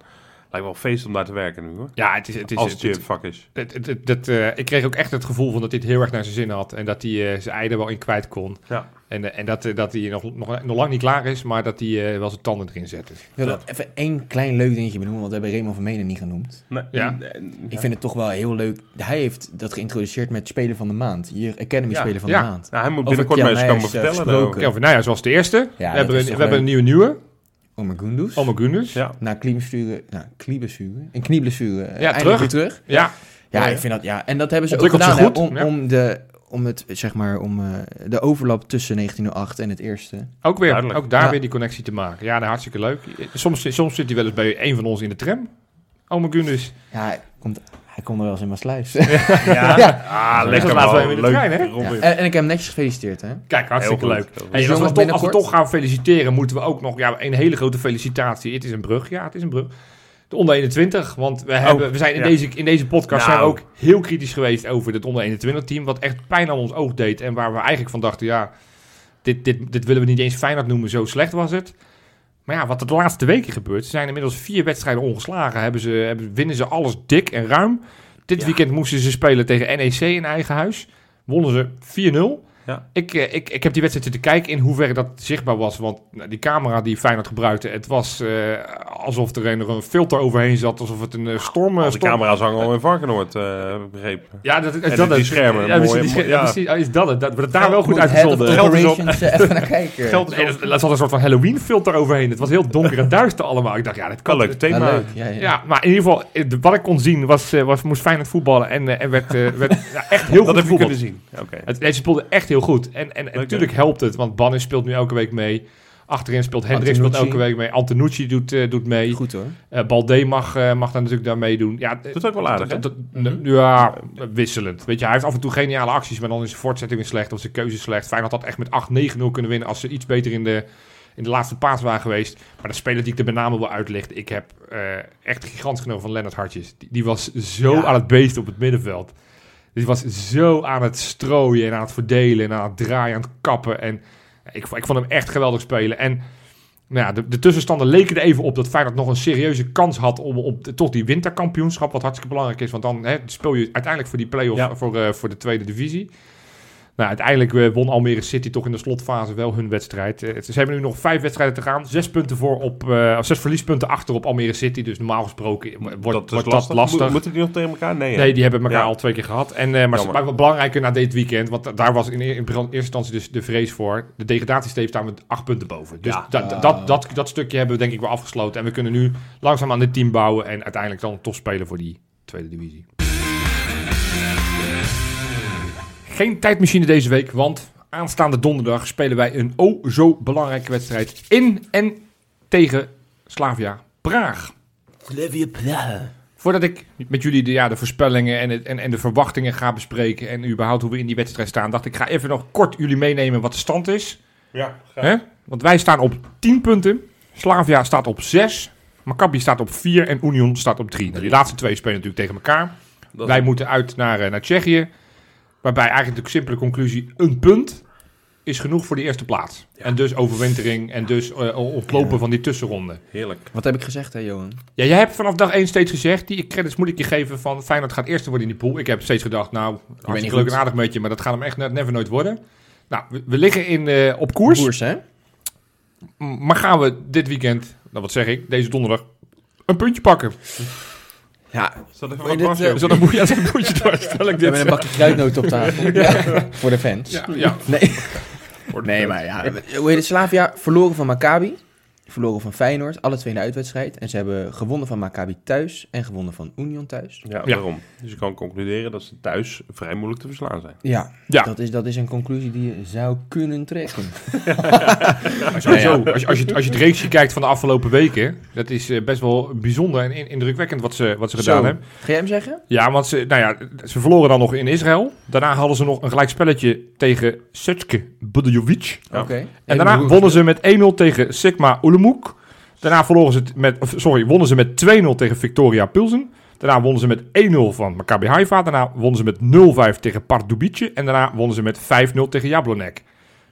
Lijkt wel feest om daar te werken nu hoor. ja het is... Het is Als het, het je het, vak is. het- het- het- het, eh, ik kreeg ook echt het gevoel van dat hij het heel erg naar zijn zin had. En dat hij eh, zijn ei er wel in kwijt kon. Ja. En, eh, en dat, dat hij nog, nog, nog lang niet klaar is, maar dat hij eh, wel zijn tanden erin zet. Ik wil dat even één klein leuk dingetje benoemen, want we hebben Raymond van Menen niet genoemd. Nee, Ja. en- en- Ik vind het toch wel heel leuk. Hij heeft dat geïntroduceerd met Spelen van de Maand. Hier, Academy Ja. Spelen van Ja. de Maand. Nou, hij moet Over binnenkort eens komen vertellen. Kelvin Nijhuis was de eerste. Ja, we hebben, een, we hebben een nieuwe nieuwe. Oma Gundus. Allemaal Gunners. Ja. Na knieblessure, nou, knieblessure, een knieblessure, Ja, terug. weer terug. Ja, Ja, Ja. ik vind dat, ja. En dat hebben ze ook gedaan hè, om, ja. om, de, om het, zeg maar, om eh, de overlap tussen 1908 en het eerste. Ook, weer, Duidelijk. ook daar Ja. weer die connectie te maken. Ja, nou, hartstikke leuk. Soms, soms zit hij wel eens bij een van ons in de tram. Oh mijn goodness. Ja, hij komt, hij komt er wel eens in Maasluis. Ja, Ja. Ah, lekker in de Leuk. trein, hè? Ja. En, en ik heb hem netjes gefeliciteerd, hè? Kijk, hartstikke leuk. Hey, Dus als, we toch, als we binnenkort- toch gaan feliciteren, moeten we ook nog ja, een hele grote felicitatie. Het is een brug. Ja, het is een brug. De onder 21. Want we, hebben, we zijn in, Oh, ja. deze, in deze podcast Nou. zijn we ook heel kritisch geweest over het onder 21 team. Wat echt pijn aan ons oog deed. En waar we eigenlijk van dachten, ja, dit, dit, dit willen we niet eens Feyenoord noemen. Zo slecht was het. Maar ja, wat er de laatste weken gebeurt. Ze zijn inmiddels vier wedstrijden ongeslagen. Hebben ze, hebben, winnen ze alles dik en ruim. Dit Ja. weekend moesten ze spelen tegen NEC in eigen huis. Wonnen ze 4-0. Ja. Ik, eh, ik, ik heb die wedstrijd zitten kijken in hoeverre dat zichtbaar was. Want nou, die camera die Feyenoord gebruikte, het was eh, alsof er een, een filter overheen zat. Alsof het een eh, storm... eh, Al die storm- camera's hangen al in Varkenoord, eh begrepen. Ja, dat, En dat die het. schermen, Ja, mooi, precies. Is dat het? Dat wordt daar wel goed uitgezonden. Geld is op. Even naar kijken. Geld is op. er zat een soort van Halloween filter overheen. Het was heel donker en duister allemaal. Ik dacht, ja, dit kan Wel leuk Ja, thema. leuk. Ja, ja. Ja, maar in ieder geval, de- wat ik kon zien was, eh, was moest Feyenoord voetballen en, en werd, werd ja, echt heel Dat goed heb je gevoetbald. kunnen zien. Oké. Het, deze speelde echt heel goed. En, en, natuurlijk helpt het, want Bannis speelt nu elke week mee. Achterin speelt Hendrik speelt elke week mee. Antonucci doet, eh, doet mee. Goed hoor. Eh Balde mag, eh, mag daar natuurlijk daar meedoen. Ja, Doet ook wel aardig, hè? dat- dat- Ja, wisselend. Weet je, hij heeft af en toe geniale acties, maar dan is zijn voortzetting weer slecht of zijn keuze slecht. Feyenoord had echt met 8-9-0 kunnen winnen als ze iets beter in de, in de laatste paas waren geweest. Maar de speler die ik er met name wil uitlichten, ik heb eh, echt gigantisch genomen van Lennart Hartjes. Die, die was zo Ja. aan het beest op het middenveld. Die was zo aan het strooien en aan het verdelen en aan het draaien, aan het kappen. En ik, ik vond hem echt geweldig spelen. En nou ja, de, de tussenstanden leken er even op dat Feyenoord nog een serieuze kans had om op de- toch die winterkampioenschap, wat hartstikke belangrijk is. Want dan hè, speel je uiteindelijk voor die play-off Ja. voor, eh, voor de tweede divisie. Nou, uiteindelijk eh, won Almere City toch in de slotfase wel hun wedstrijd. Eh, ze hebben nu nog vijf wedstrijden te gaan. Zes punten voor op, eh, zes verliespunten achter op Almere City. Dus normaal gesproken wordt, wordt dat lastig. lastig. Mo- Moeten die nog tegen elkaar? Nee, hè? Nee, die hebben elkaar Ja. al twee keer gehad. En, maar, wat belangrijker na dit weekend, want da- daar was in, in eerste instantie dus de vrees voor. De degradatiesteep staan we acht punten boven. Dus Ja. da- da- dat, dat, dat stukje hebben we denk ik wel afgesloten. En we kunnen nu langzaam aan dit team bouwen en uiteindelijk dan toch spelen voor die tweede divisie. Geen tijdmachine deze week, want aanstaande donderdag spelen wij een oh zo belangrijke wedstrijd in en tegen Slavia Praag. Voordat ik met jullie de, ja, de voorspellingen en, het, en, en de verwachtingen ga bespreken en überhaupt hoe we in die wedstrijd staan, dacht ik ga even nog kort jullie meenemen wat de stand is. Ja, graag. Hè? Want wij staan op 10 punten, Slavia staat op 6, Maccabi staat op 4 en Union staat op 3. Nou, die laatste twee spelen natuurlijk tegen elkaar. Dat- Wij moeten uit naar, eh, naar Tsjechië, waarbij eigenlijk de simpele conclusie, een punt is genoeg voor die eerste plaats. En dus overwintering en dus eh, ontlopen Ja. van die tussenronde. Heerlijk. Wat heb ik gezegd hè Johan? Ja, jij hebt vanaf dag 1 steeds gezegd, die credits moet ik je geven van Feyenoord gaat eerste worden in die pool. Ik heb steeds gedacht, nou, hartstikke niet leuk en aardig met je, maar dat gaat hem echt ne- never nooit worden. Nou, we, we liggen in, eh, op koers, Koers hè? maar gaan we dit weekend, nou wat zeg ik, deze donderdag, een puntje pakken. Ja, even wat dit, dwars, eh, Zo dan moet je, ja, zo moet je dwars, stel ik we hebben dit. een bakje kruidnoten op tafel. Voor de fans. Ja, ja. Nee. nee, maar ja. Hoe heet het? Slavia verloren van Maccabi. Verloren van Feyenoord. Alle twee in de uitwedstrijd. En ze hebben gewonnen van Maccabi thuis. En gewonnen van Union thuis. Ja, Ja. daarom. Dus je kan concluderen dat ze thuis vrij moeilijk te verslaan zijn. Ja, Ja. Dat, is, dat is een conclusie die je zou kunnen trekken. Als, je, als, je, als je het reeksje kijkt van de afgelopen weken, dat is eh, best wel bijzonder en in- indrukwekkend wat ze, wat ze gedaan Zo. hebben. Ga jij hem zeggen? Ja, want ze, nou ja, ze verloren dan nog in Israël. Daarna hadden ze nog een gelijkspelletje tegen Sutske Budjovic. Ja. Oké. En daarna wonnen ze met 1-0 tegen Sigma Daarna verloren ze het met, sorry, wonnen ze met 2-0 tegen Victoria Pilsen. Daarna wonnen ze met 1-0 van Maccabi Haifa. Daarna wonnen ze met 0-5 tegen Pardubice. En daarna wonnen ze met 5-0 tegen Jablonek.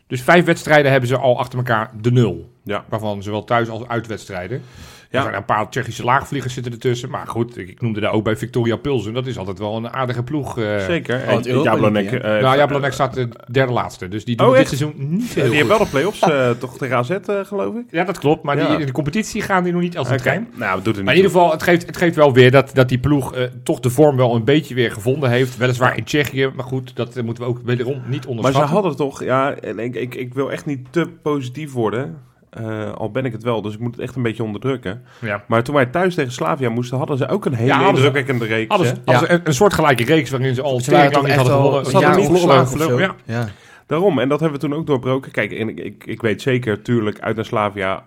Dus vijf wedstrijden hebben ze al achter elkaar de nul. Ja. Waarvan zowel thuis als uitwedstrijden. Ja. Er zijn een paar Tsjechische laagvliegers zitten ertussen. Maar goed, ik, ik noemde daar ook bij Victoria Pilsen. Dat is altijd wel een aardige ploeg. eh. Zeker. Oh, En Europa Jablonek, eh, Nou, eh, Jablonek staat de derde laatste. Dus die doen Oh, dit echt? seizoen niet heel die goed. hebben wel de play-offs eh, toch tegen AZ, geloof ik. Ja, dat klopt. Maar Ja. die, in de competitie gaan die nog niet als een trein. Nou, dat doet het Maar niet. in ieder geval, het geeft, het geeft wel weer dat, dat die ploeg eh, toch de vorm wel een beetje weer gevonden heeft. Weliswaar in Tsjechië, maar goed, dat moeten we ook wederom niet Maar onderschatten. ze hadden toch, ja, en ik, ik, ik wil echt niet te positief worden. Eh, al ben ik het wel, dus ik moet het echt een beetje onderdrukken. ja. Maar toen wij thuis tegen Slavia moesten, hadden ze ook een hele Ja, indrukwekkende reeks. Hadden ze, hè? hadden Ja. ze een, een soortgelijke reeks waarin ze al Ze waren lang niet echt hadden gewonnen. een Ze hadden jaar niet ongeslagen verloren, of zo. ja. Ja. Daarom, en dat hebben we toen ook doorbroken. Kijk, en ik, ik, ik weet zeker, tuurlijk, uit naar Slavia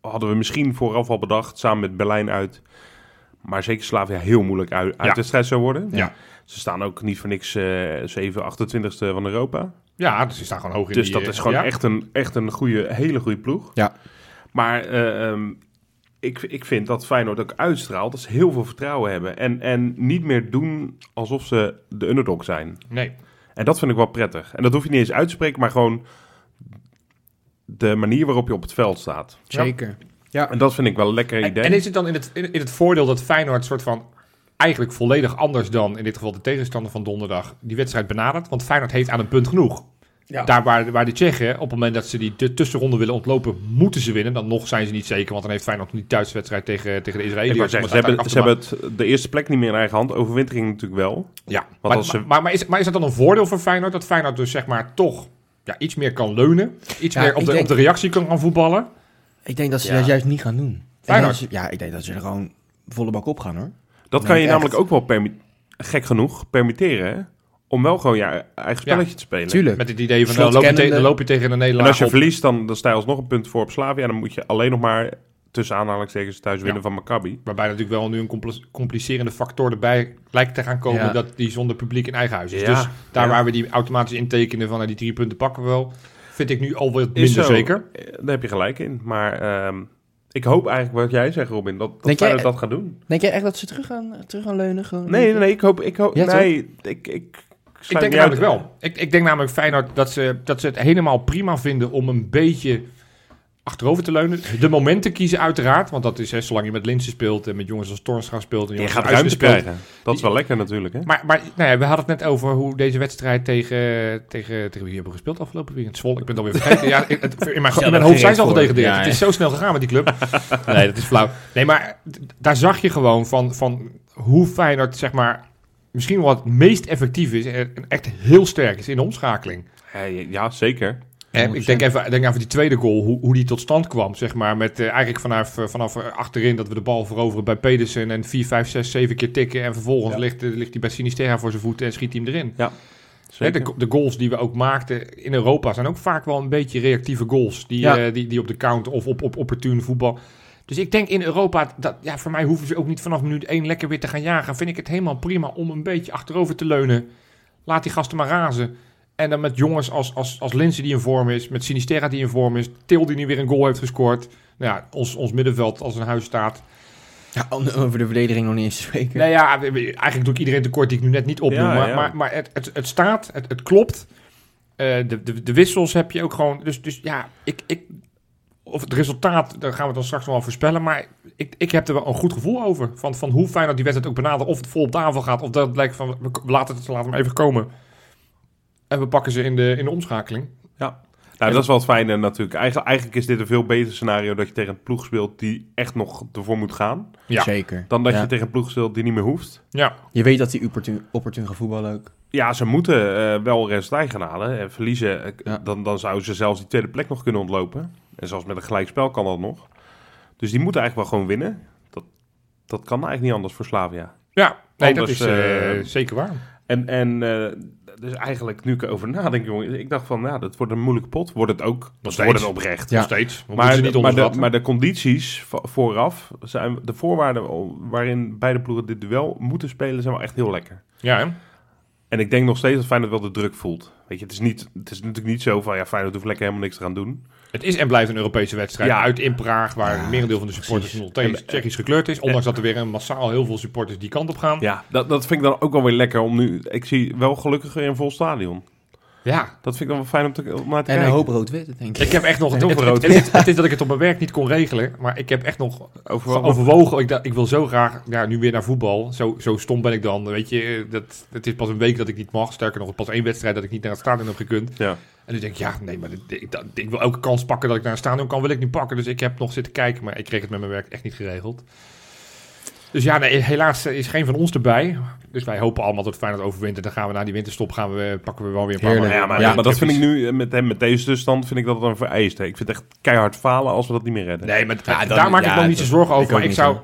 hadden we misschien vooraf al bedacht, samen met Berlijn uit. Maar zeker Slavia heel moeilijk uit, uitwedstrijd zou worden. Ja. Ze staan ook niet voor niks eh 7, 28ste van Europa. Ja, dus ze staan gewoon hoog in Dus die, dat eh, is gewoon ja. echt een, echt een goede, hele goede ploeg. Ja. Maar eh, ehm, ik, ik vind dat Feyenoord ook uitstraalt dat ze heel veel vertrouwen hebben. En, en niet meer doen alsof ze de underdog zijn. Nee. En dat vind ik wel prettig. En dat hoef je niet eens uit te spreken, maar gewoon de manier waarop je op het veld staat. Zeker. En dat vind ik wel een lekker En, idee. en is het dan in het, in, in het voordeel dat Feyenoord soort van eigenlijk volledig anders dan in dit geval de tegenstander van donderdag die wedstrijd benadert? Want Feyenoord heeft aan een punt genoeg. Ja. Daar waar, waar de Tsjechen, op het moment dat ze die de tussenronde willen ontlopen, moeten ze winnen. Dan nog zijn ze niet zeker, want dan heeft Feyenoord niet thuiswedstrijd tegen, tegen de Israëliërs. ze hebben, ze hebben het, de eerste plek niet meer in eigen hand. Overwintering natuurlijk wel. Ja, maar, als ze- maar, maar, maar, is, maar is dat dan een voordeel voor Feyenoord? Dat Feyenoord dus zeg maar toch ja, iets meer kan leunen. Iets Ja, meer op de, denk- op de reactie kan gaan voetballen. Ik denk dat ze Ja. dat juist niet gaan doen. Feyenoord. ja, ik denk dat ze er gewoon volle bak op gaan hoor. Dat Nee, kan je echt. namelijk ook wel, gek genoeg, permitteren. Hè? Om wel gewoon je eigen spelletje te spelen. Tuurlijk. Met het idee van, nou, loop, je dan loop je tegen een En Nederlander als je op. verliest, dan, dan sta je alsnog een punt voor op Slavia. En dan moet je alleen nog maar tussen aanhalingstekens thuis winnen Ja. van Maccabi. Waarbij natuurlijk wel nu een compl- complicerende factor erbij lijkt te gaan komen. Ja. Dat die zonder publiek in eigen huis is. Ja, Dus daar ja. waar we die automatisch intekenen van nou, die drie punten pakken we wel. Vind ik nu al wat minder zo. zeker. Eh, Daar heb je gelijk in. Maar ehm, ik hoop eigenlijk wat jij zegt, Robin, dat, dat jij- dat gaat doen. Denk jij echt dat ze terug gaan, terug gaan leunen? Gewoon? Nee, nee, nee, ik hoop... Ik hoop Ja, nee, ik, ik, Ik denk namelijk wel. Ik, ik denk namelijk Feyenoord dat ze, dat ze het helemaal prima vinden om een beetje achterover te leunen. De momenten kiezen uiteraard. Want dat is hè, zolang je met Linsen speelt en met jongens als Toornstra speelt. En Je gaat ruimte speelt. krijgen. Dat is wel lekker natuurlijk, hè? Maar, maar nou ja, we hadden het net over hoe deze wedstrijd tegen, tegen, tegen wie hebben we gespeeld afgelopen weekend? Zwolle, ik ben het alweer vergeten. ja, in, het- in mijn, in mijn hoofd zijn ze al gedegradeerd. Ja, Het is zo snel gegaan met die club. nee, dat is flauw. Nee, maar daar zag je gewoon van, van hoe Feyenoord, zeg maar, misschien wel het meest effectief is en echt heel sterk is in de omschakeling. Ja, ja, zeker. En ik denk even, denk even die tweede goal, hoe, hoe die tot stand kwam. Zeg maar, met eh, eigenlijk vanaf, eh, vanaf eh, achterin dat we de bal veroveren bij Pedersen. En 4, 5, 6, 7 keer tikken. En vervolgens Ja. ligt, ligt hij bij Sinisterra voor zijn voeten en schiet hij hem erin. Hè, zeker. de, de goals die we ook maakten in Europa zijn ook vaak wel een beetje reactieve goals. Die, Ja. die, die op de counter of op, op opportun voetbal. Dus ik denk in Europa, dat, ja, voor mij hoeven ze ook niet vanaf minuut 1 lekker weer te gaan jagen. Vind ik het helemaal prima om een beetje achterover te leunen. Laat die gasten maar razen. En dan met jongens als, als, als Linse die in vorm is, met Sinisterra die in vorm is, Til die nu weer een goal heeft gescoord. Nou ja, ons, ons middenveld als een huis staat. Ja, om- over de verdediging nog niet eens te spreken. Nou ja, eigenlijk doe ik iedereen tekort die ik nu net niet opnoem. Ja, maar ja. maar, maar het, het, het staat, het, het klopt. Eh, de, de, de wissels heb je ook gewoon. Dus, dus ja, ik, ik, of het resultaat, daar gaan we dan straks nog wel voorspellen. Maar ik, ik heb er wel een goed gevoel over. Van, van hoe fijn dat die wedstrijd ook benadert. Of het vol op tafel gaat. Of dat het lijkt van, we laten het laten hem even komen. En we pakken ze in de, in de omschakeling. Nou, dat is wel het fijne natuurlijk. Eigenlijk, eigenlijk is dit een veel beter scenario dat je tegen een ploeg speelt die echt nog ervoor moet gaan. Ja. Zeker. Dan dat Ja. je tegen een ploeg speelt die niet meer hoeft. Ja, Je weet dat die opportun, opportun gaan voetballen ook. Ja, ze moeten eh, wel resultaat gaan halen. En verliezen, eh, Ja. dan, dan zouden ze zelfs die tweede plek nog kunnen ontlopen. En zelfs met een gelijkspel kan dat nog. Dus die moeten eigenlijk wel gewoon winnen. Dat, dat kan eigenlijk niet anders voor Slavia. ja nee, Anders, dat is eh, eh, zeker waar. En, en eh, dus eigenlijk, nu ik erover nadenk, jongen, ik dacht van, ja, dat wordt een moeilijke pot. Wordt het ook. Dat wordt het oprecht. Ja. Nog steeds. We moeten Maar, niet de, maar, de, maar de condities vo- vooraf, zijn, de voorwaarden waarin beide ploegen dit duel moeten spelen, zijn wel echt heel lekker. Ja, hè? En ik denk nog steeds dat Feyenoord wel de druk voelt. Weet je, het is, niet, het is natuurlijk niet zo van, ja, Feyenoord hoeft lekker helemaal niks te gaan doen. Het is en blijft een Europese wedstrijd. Ja. Uit in Praag, waar Ja, het merendeel van de supporters nog steeds En- Tsjechisch gekleurd is. Ondanks dat er weer een massaal heel veel supporters die kant op gaan. Ja, dat, dat vind ik dan ook wel weer lekker om nu... Ik zie wel gelukkig weer een vol stadion. Ja. Dat vind ik dan wel fijn om, te, om naar te En een kijken. hoop rood-wit, denk ik. Ik heb echt nog... Het, het, het, rood. het- het is dat ik het op mijn werk niet kon regelen. Maar ik heb echt nog Over, overwogen. Ik, ik wil zo graag ja, nu weer naar voetbal. Zo, zo stom ben ik dan. Weet je, dat, het is pas een week dat ik niet mag. Sterker nog, pas één wedstrijd dat ik niet naar het stadion heb gekund. Ja. En nu denk ik, ja, nee, maar dit- ik, dat- ik wil elke kans pakken dat ik naar een stadion kan, wil ik niet pakken. Dus ik heb nog zitten kijken, maar ik kreeg het met mijn werk echt niet geregeld. Dus ja, nee, helaas is geen van ons erbij. Dus wij hopen allemaal dat Feyenoord overwint. En dan gaan we na die winterstop gaan we, pakken we wel weer een paar. Ja, maar, Ja, maar dat vind ik precies. nu, eh, met, hem, met deze tussenstand, vind ik dat dan vereist. hè. Ik vind het echt keihard falen als we dat niet meer redden. Nee, maar Ja, dan- daar maak ik nog niet zo zorgen over. Maar ik zou,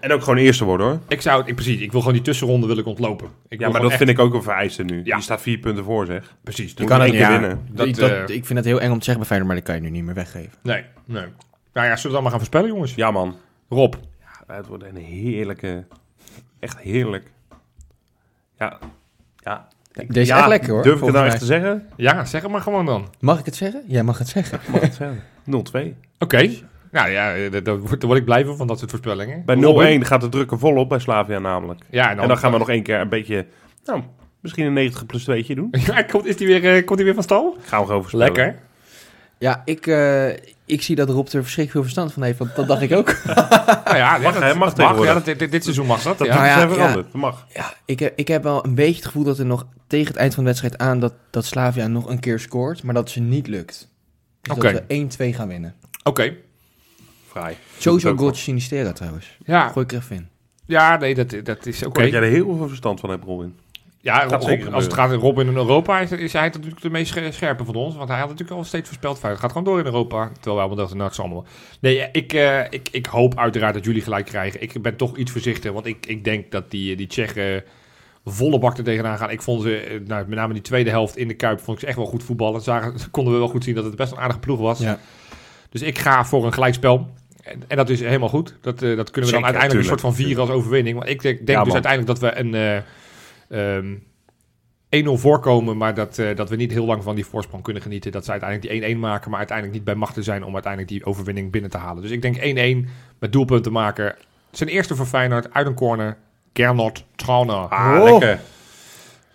En ook gewoon eerste worden hoor. ik zou, ik, precies, ik wil gewoon die tussenronde wil ik ontlopen. Ik Ja, maar dat echt- vind ik ook een vereiste nu. Ja. Je staat vier punten voor zeg. Precies. Je dat- kan het één keer ja, winnen. Dat, ik, dat, eh, ik vind het heel eng om te zeggen bij Feyenoord, maar dat kan je nu niet meer weggeven. Nee, nee. Nou ja, zullen we dan maar gaan voorspellen, jongens? Ja man. Rob. Ja, het wordt een heerlijke, echt heerlijk. Ja, ja. Deze is Ja, echt lekker hoor. Durf ik het nou volgens echt te zeggen? Ja, zeg het maar gewoon dan. Mag ik het zeggen? Jij mag het zeggen. Mag het zeggen. 0-2. Oké. Nou ja, eh, daar, word word ik blij van, van dat soort voorspellingen. Bij Robin? 0-1 gaat de druk er volop bij Slavia namelijk. Ja, En dan gaan we nog één keer een beetje, nou, misschien een 90 plus 2 doen. Ja, komt, is die weer, eh, komt die weer van stal? Gaan we gewoon voorspellen. Lekker. Ja, ik, eh, ik zie dat Rob er verschrikkelijk veel verstand van heeft, want dat dacht ik ook. Nou ja, Mag, dat? Mag dat mag. Ja, dat, dit, dit seizoen mag dat. Dat ja. Nou ja, zijn ja. veranderd. Dat mag. Ja, ik heb, ik heb wel een beetje het gevoel dat er nog tegen het eind van de wedstrijd aan dat, dat Slavia nog een keer scoort, maar dat ze niet lukt. Dus Oké. dat we 1-2 gaan winnen. Oké. Vrij. Sowieso ook goaltje Sinistera trouwens. Ja, Gooi ik er even in. ja, nee, dat, dat is oké. jij er heel veel verstand van hebt, Robin. Ja, Rob- als het gaat Robin in Europa, is, is hij natuurlijk de meest sche- scherpe van ons. Want hij had natuurlijk al steeds voorspeld het gaat gewoon door in Europa. Terwijl wij allemaal dachten, nou, het is allemaal... Nee, ik, eh, ik, ik hoop uiteraard dat jullie gelijk krijgen. Ik ben toch iets voorzichtig, want ik, ik denk dat die, die Tsjechen volle bak er tegenaan gaan. Ik vond ze, eh, nou, met name die tweede helft in de Kuip, vond ik ze echt wel goed voetballen. Zagen, konden we wel goed zien dat het best een aardige ploeg was. Ja. Dus ik ga voor een gelijkspel. En, en dat is helemaal goed. Dat, eh, dat kunnen we dan uiteindelijk een soort van vieren als overwinning. Want ik denk, denk Ja, dus uiteindelijk dat we een ehm, 1-0 voorkomen, maar dat, eh, dat we niet heel lang van die voorsprong kunnen genieten. Dat ze uiteindelijk die 1-1 maken, maar uiteindelijk niet bij machten zijn om uiteindelijk die overwinning binnen te halen. Dus ik denk 1-1 met doelpunten maken. Zijn eerste voor Feyenoord uit een corner. Gernot Trauner. Ah, Oh. lekker.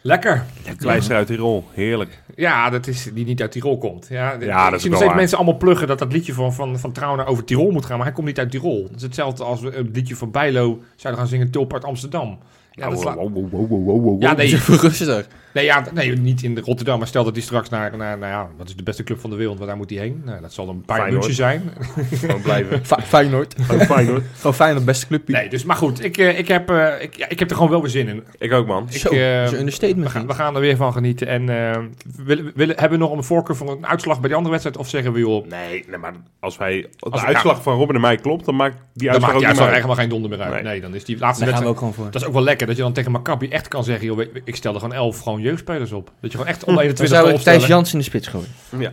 Lekker. Kleister uit Tirol. Heerlijk. Ja, dat is die niet uit Tirol komt. Ja, Ja, dat ik is zie nog steeds waar. mensen allemaal pluggen dat dat liedje van, van, van Trauner over Tirol moet gaan. Maar hij komt niet uit Tirol. Dat is hetzelfde als we een liedje van Bijlo zouden gaan zingen Tulp uit Amsterdam. Ja, dat Wow, wow, wow, wow, wow, wow. ja, nee, rustig. nee, ja, nee, niet in Rotterdam. Maar stel dat hij straks naar, naar, nou ja, wat is de beste club van de wereld, waar daar moet hij heen? Nou, dat zal een paar. München zijn. Gewoon blijven. Fe- Feyenoord. Gewoon fijn. Gewoon Feyenoord, beste clubje. Nee, dus, maar goed, ik, eh, ik, heb, eh, ik, ja, ik heb er gewoon wel weer zin in. Ik ook, man. Ik, Zo, eh, dat is een understatement. we, gaan, we gaan er weer van genieten. En eh, willen, willen, hebben we nog een voorkeur voor een uitslag bij die andere wedstrijd? Of zeggen we, joh, Nee, nee, maar als wij... De Als- uitslag van Robin en mij klopt, dan maakt die dan uitslag maakt ook die uitslag helemaal geen donder meer uit. Nee, Nee. dan is die laatste Daar gaan we wedstrijd... ook gewoon voor. Dat is ook wel lekker, dat je dan tegen Maccabi echt kan zeggen, joh, ik stel er gewoon elf gewoon jeugdspelers op. Dat je gewoon echt onder Dan 21 zou ik Thijs. Jans in de spits gooien. Ja,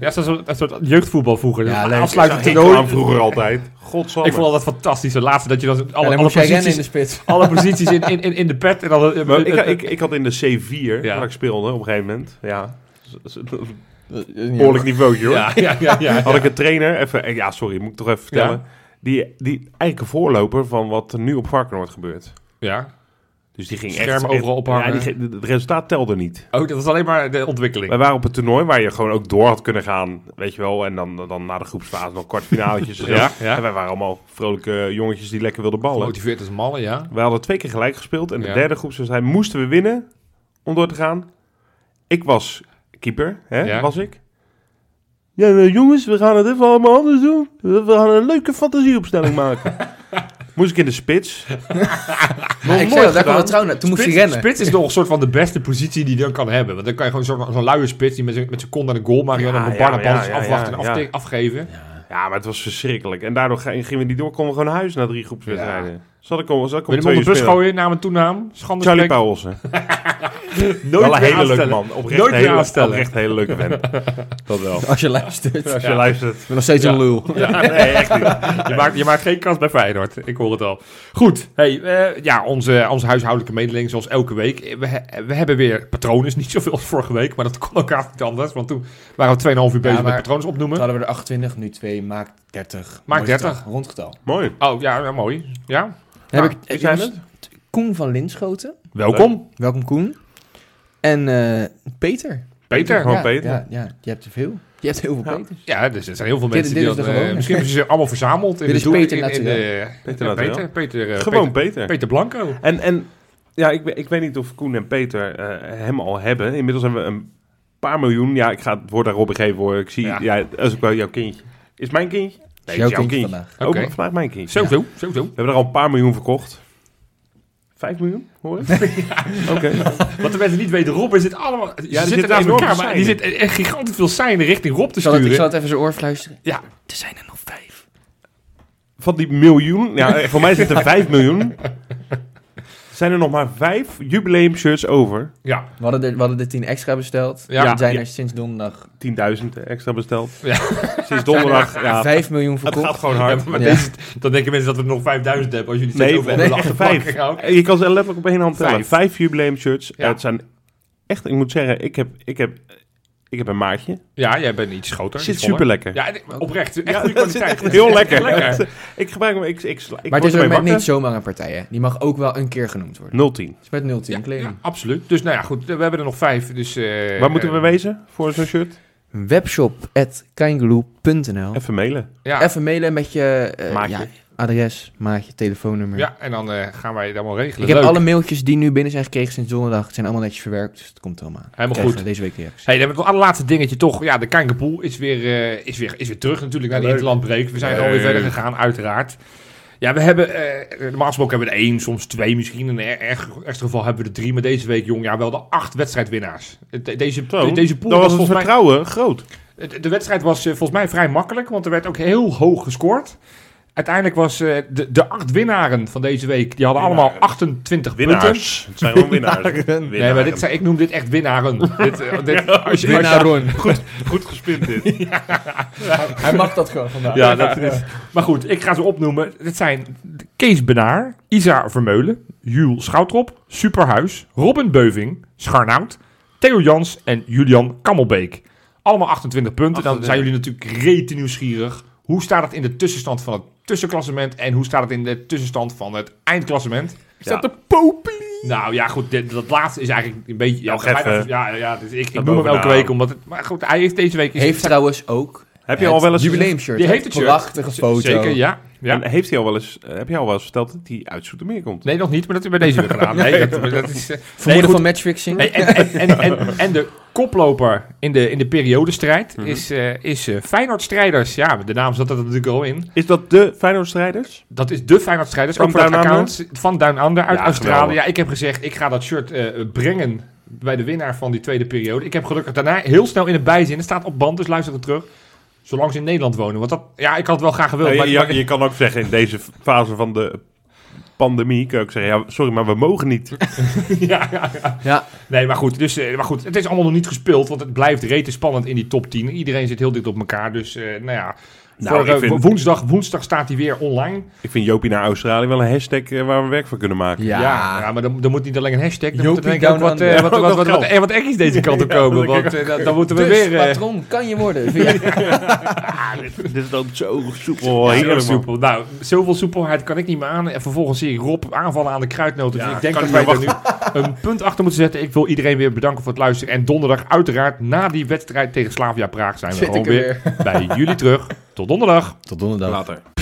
Ja, dat is een soort jeugdvoetbal vroeger. Ja, Ja, leuk. Afsluitend toernooi. aan vroeger altijd. Godsamme. Ik vond dat fantastisch. De laatste dat je dan alle, En dan alle, rennen in de posities, spits. alle posities in, in, in, in de pet. En dan, eh, Maar ik, eh, ik, ik had in de C4, Ja. waar ik speelde op een gegeven moment, ja, behoorlijk niveautje hoor. ja, ja, ja, ja, Had ik een trainer, even, eh, ja sorry, moet ik toch even vertellen. Die, die eigenlijk een voorloper van wat er nu op Varkenoord gebeurt. Ja. Dus die ging Schermen echt... overal ophangen. Ja, die, het resultaat telde niet. Oh, dat was alleen maar de ontwikkeling. Wij waren op een toernooi waar je gewoon ook door had kunnen gaan, weet je wel. En dan, dan na de groepsfase nog kwartfinaletjes. Ja, ja. En wij waren allemaal vrolijke jongetjes die lekker wilden ballen. Gemotiveerd als malle, ja. We hadden twee keer gelijk gespeeld. En de Ja. derde groepswedstrijd moesten we winnen om door te gaan. Ik was keeper, hè, Ja. was ik. Ja, eh, jongens, we gaan het even allemaal anders doen. We gaan een leuke fantasieopstelling maken. Moest ik in de spits. Ik zei dat, daar kwam het trouwens. Toen moest hij Spits, rennen. spits is nog een soort van de beste positie die je dan kan hebben. Want dan kan je gewoon zo'n zo'n luie spits die met zijn met zijn kont naar de goal maar Ja, dan ja, Barnabas ja, ja, afwachten ja, en afgeven. Ja, maar het was verschrikkelijk. En daardoor gingen we niet door. Konden we gewoon huis na drie groepswedstrijden. Zat ik om, zat ik om Wil je hem onder bus gooien, naam en toenaam? Schande Charlie spreken. Nooit Wel een hele leuke man. Oprecht Nooit een meer hele, aanstellen. oprecht een hele leuke vent. Dat wel. Als je luistert. Als je Ja. luistert. Ik ben nog steeds Ja. een lul. Ja, nee, echt niet. Je maakt, je maakt geen kans bij Feyenoord. Ik hoor het al. Goed. Hey, eh, ja, onze, onze huishoudelijke mededeling zoals elke week. We, he- we hebben weer patronen. Niet zoveel als vorige week. Maar dat kon elkaar niet anders. Want toen waren we 2,5 uur bezig met patronen Toen opnoemen. hadden we er 28, nu 2, maakt 30. Maakt Mooi 30. getal, Rondgetal. Mooi. Oh, ja, ja, mooi. Ja. Nou, heb ik, zijn het? Koen van Linschoten. Welkom, Welkom Koen. En eh, Peter. Peter. Gewoon ja, Peter. Ja, ja, je hebt er veel. Je hebt heel veel Ja. Peters. Ja, dus er zijn heel veel mensen dit die dat... de eh, misschien hebben ze ze allemaal verzameld. In Dit de is doel- Peter in- in Naturel. de- Peter. Peter, Peter, eh, Gewoon Peter, Peter. Blanco. En, en ja, ik, ik weet niet of Koen en Peter eh, hem al hebben. Inmiddels hebben we een paar miljoen. Ja, ik ga het woord aan Robin geven hoor. Ik zie, Ja. is ook wel jouw kindje. Is mijn kindje? Nee, jouw jouw kindje kindje. vandaag. Ook Oké. vandaag mijn kindje. Sowieso, sowieso. We hebben er al een paar miljoen verkocht. Vijf miljoen, hoor ik? Oké. Wat de mensen niet weten, Rob is dit allemaal... Ja, die zitten naast enorm elkaar, maar die zit echt gigantisch veel seinen richting Rob te Ik zal, het, ik sturen. zal het even zijn oor fluisteren. Ja, Er zijn er nog vijf. Van die miljoen, ja, voor mij zitten er vijf miljoen. Zijn er nog maar vijf jubileum shirts over. ja. We hadden, er, we hadden er tien extra besteld. Ja. Ja, zijn Ja. er sinds donderdag 10.000 extra besteld. Ja. Sinds donderdag, ja, 5 miljoen het verkocht. gaat gewoon Ja, hard. maar Ja. deze, dan denken mensen dat we er nog 5000 hebben als jullie het Nee, over nee, echt vijf. oké. Je kan ze letterlijk op één hand tellen. Vijf. Vijf, jubileum shirts. Ja. Het zijn echt, ik moet zeggen, ik heb, ik heb, ik heb een maatje. Ja, jij bent iets groter. Het zit iets super lekker. Ja, oprecht. Echt Ja, goede het zit kwaliteit. echt heel lekker. lekker. ik gebruik hem, ik, ik, ik, maar het is ook niet zomaar een partij, hè. Die mag ook wel een keer genoemd worden. 010. Het is met 010 Ja, kleding. ja, absoluut. Dus nou ja, goed. We hebben er nog vijf. Dus, eh, Waar moeten we eh, wezen voor zo'n shirt? webshop.kangaloo.nl Even mailen. Ja, Even mailen met je eh, Maatje. Adres, maatje, telefoonnummer. ja en dan eh, gaan wij het allemaal regelen. Ik heb alle mailtjes die nu binnen zijn gekregen sinds donderdag. Het zijn allemaal netjes verwerkt, dus het komt helemaal aan. Helemaal Krijgen goed. Deze week reacties. Hey, dan hebben we het allerlaatste dingetje toch. Ja, de Kankerpool is weer, eh, is, weer, is weer terug natuurlijk naar de interlandbreek. We zijn alweer verder gegaan, uiteraard. Ja, we hebben, eh normaal gesproken hebben we er één, soms twee misschien. In een erg, ergste geval hebben we er drie. Maar deze week, jong, ja, wel de acht wedstrijdwinnaars. De- Deze, de- deze pool was was het volgens mij... vertrouwen groot. De, de wedstrijd was volgens mij vrij makkelijk, want er werd ook heel hoog gescoord. Uiteindelijk was eh, de, de acht winnaren van deze week, die hadden allemaal Winnaren. 28 punten. Winnaars. Het zijn gewoon winnaars. Nee, maar dit zijn, ik noem dit echt winnaren. dit, eh, dit, als je. Goed, goed gespind dit. Hij mag dat gewoon vandaag. Ja, dat is. Maar goed, ik ga ze opnoemen. Het zijn Kees Benaar, Isa Vermeulen, Jules Schoutrop, Superhuis, Robin Beuving, Scharnout, Theo Jans en Julian Kammelbeek. Allemaal 28 punten. Dan zijn jullie natuurlijk rete nieuwsgierig. Hoe staat het in de tussenstand van het tussenklassement en hoe staat het in de tussenstand van het eindklassement? Staat de popie. Nou ja, goed, dit- dat laatste is eigenlijk een beetje... Ja, even. ja, ja dus ik, ik Dat noem hem elke week, omdat het... Maar goed, hij heeft deze week... is- Heeft trouwens ook Heb je al wel eens... jubileumshirt. Die hè? heeft het shirt. Prachtige foto. Zeker, ja. Ja. En heeft hij al wel eens, eh, heb je al wel eens verteld dat hij uit Zoetermeer komt? Nee, nog niet, maar dat is bij deze weer gedaan. Nee, dat, dat is... Vermoeden goed. van matchfixing. En, en, en, en, en de koploper in de, in de periodestrijd Mhm. is, eh is eh, Feyenoord Strijders. Ja, de naam zat er natuurlijk al in. Is dat de Feyenoord-strijders? Dat is de Feyenoord Strijders. Van Ook account van Down Under uit Ja, Australië. geweldig. Ja, ik heb gezegd, ik ga dat shirt eh, brengen bij de winnaar van die tweede periode. Ik heb gelukkig daarna heel snel in het bijzin. Het staat op band, dus luister het terug. Zolang ze in Nederland wonen. Want dat, ja, ik had het wel graag gewild. Maar, je, maar- je, je kan ook zeggen in deze fase van de pandemie, kan je ook zeggen, ja, sorry, maar we mogen niet. ja, ja, ja. Ja, Nee, maar goed, dus, eh, maar goed, het is allemaal nog niet gespeeld, want het blijft rete spannend in die top 10. Iedereen zit heel dicht op elkaar, dus eh, nou ja. Nou, vind- woensdag, woensdag staat hij weer online. Ik vind Jopie naar Australië wel een hashtag eh, waar we werk van kunnen maken. Ja. Ja, ja maar dan, dan moet niet alleen een hashtag, dan Jopie moet er ook wat, eh, wat, Ja, wat, ook wat, wat, deze kant op Ja, komen, want eh, dan, dan moeten we dus weer... patron kan je worden. Vind je- Dit is dan zo soepel. ja, heel man. soepel. Nou, zoveel soepelheid kan ik niet meer aan. En vervolgens zie ik Rob aanvallen aan de kruidnoten. Ja, dus ik denk dat wij er nu een punt achter moeten zetten. Ik wil iedereen weer bedanken voor het luisteren. En donderdag uiteraard na die wedstrijd tegen Slavia Praag zijn we gewoon er weer bij jullie terug. Tot donderdag. Tot donderdag. Later.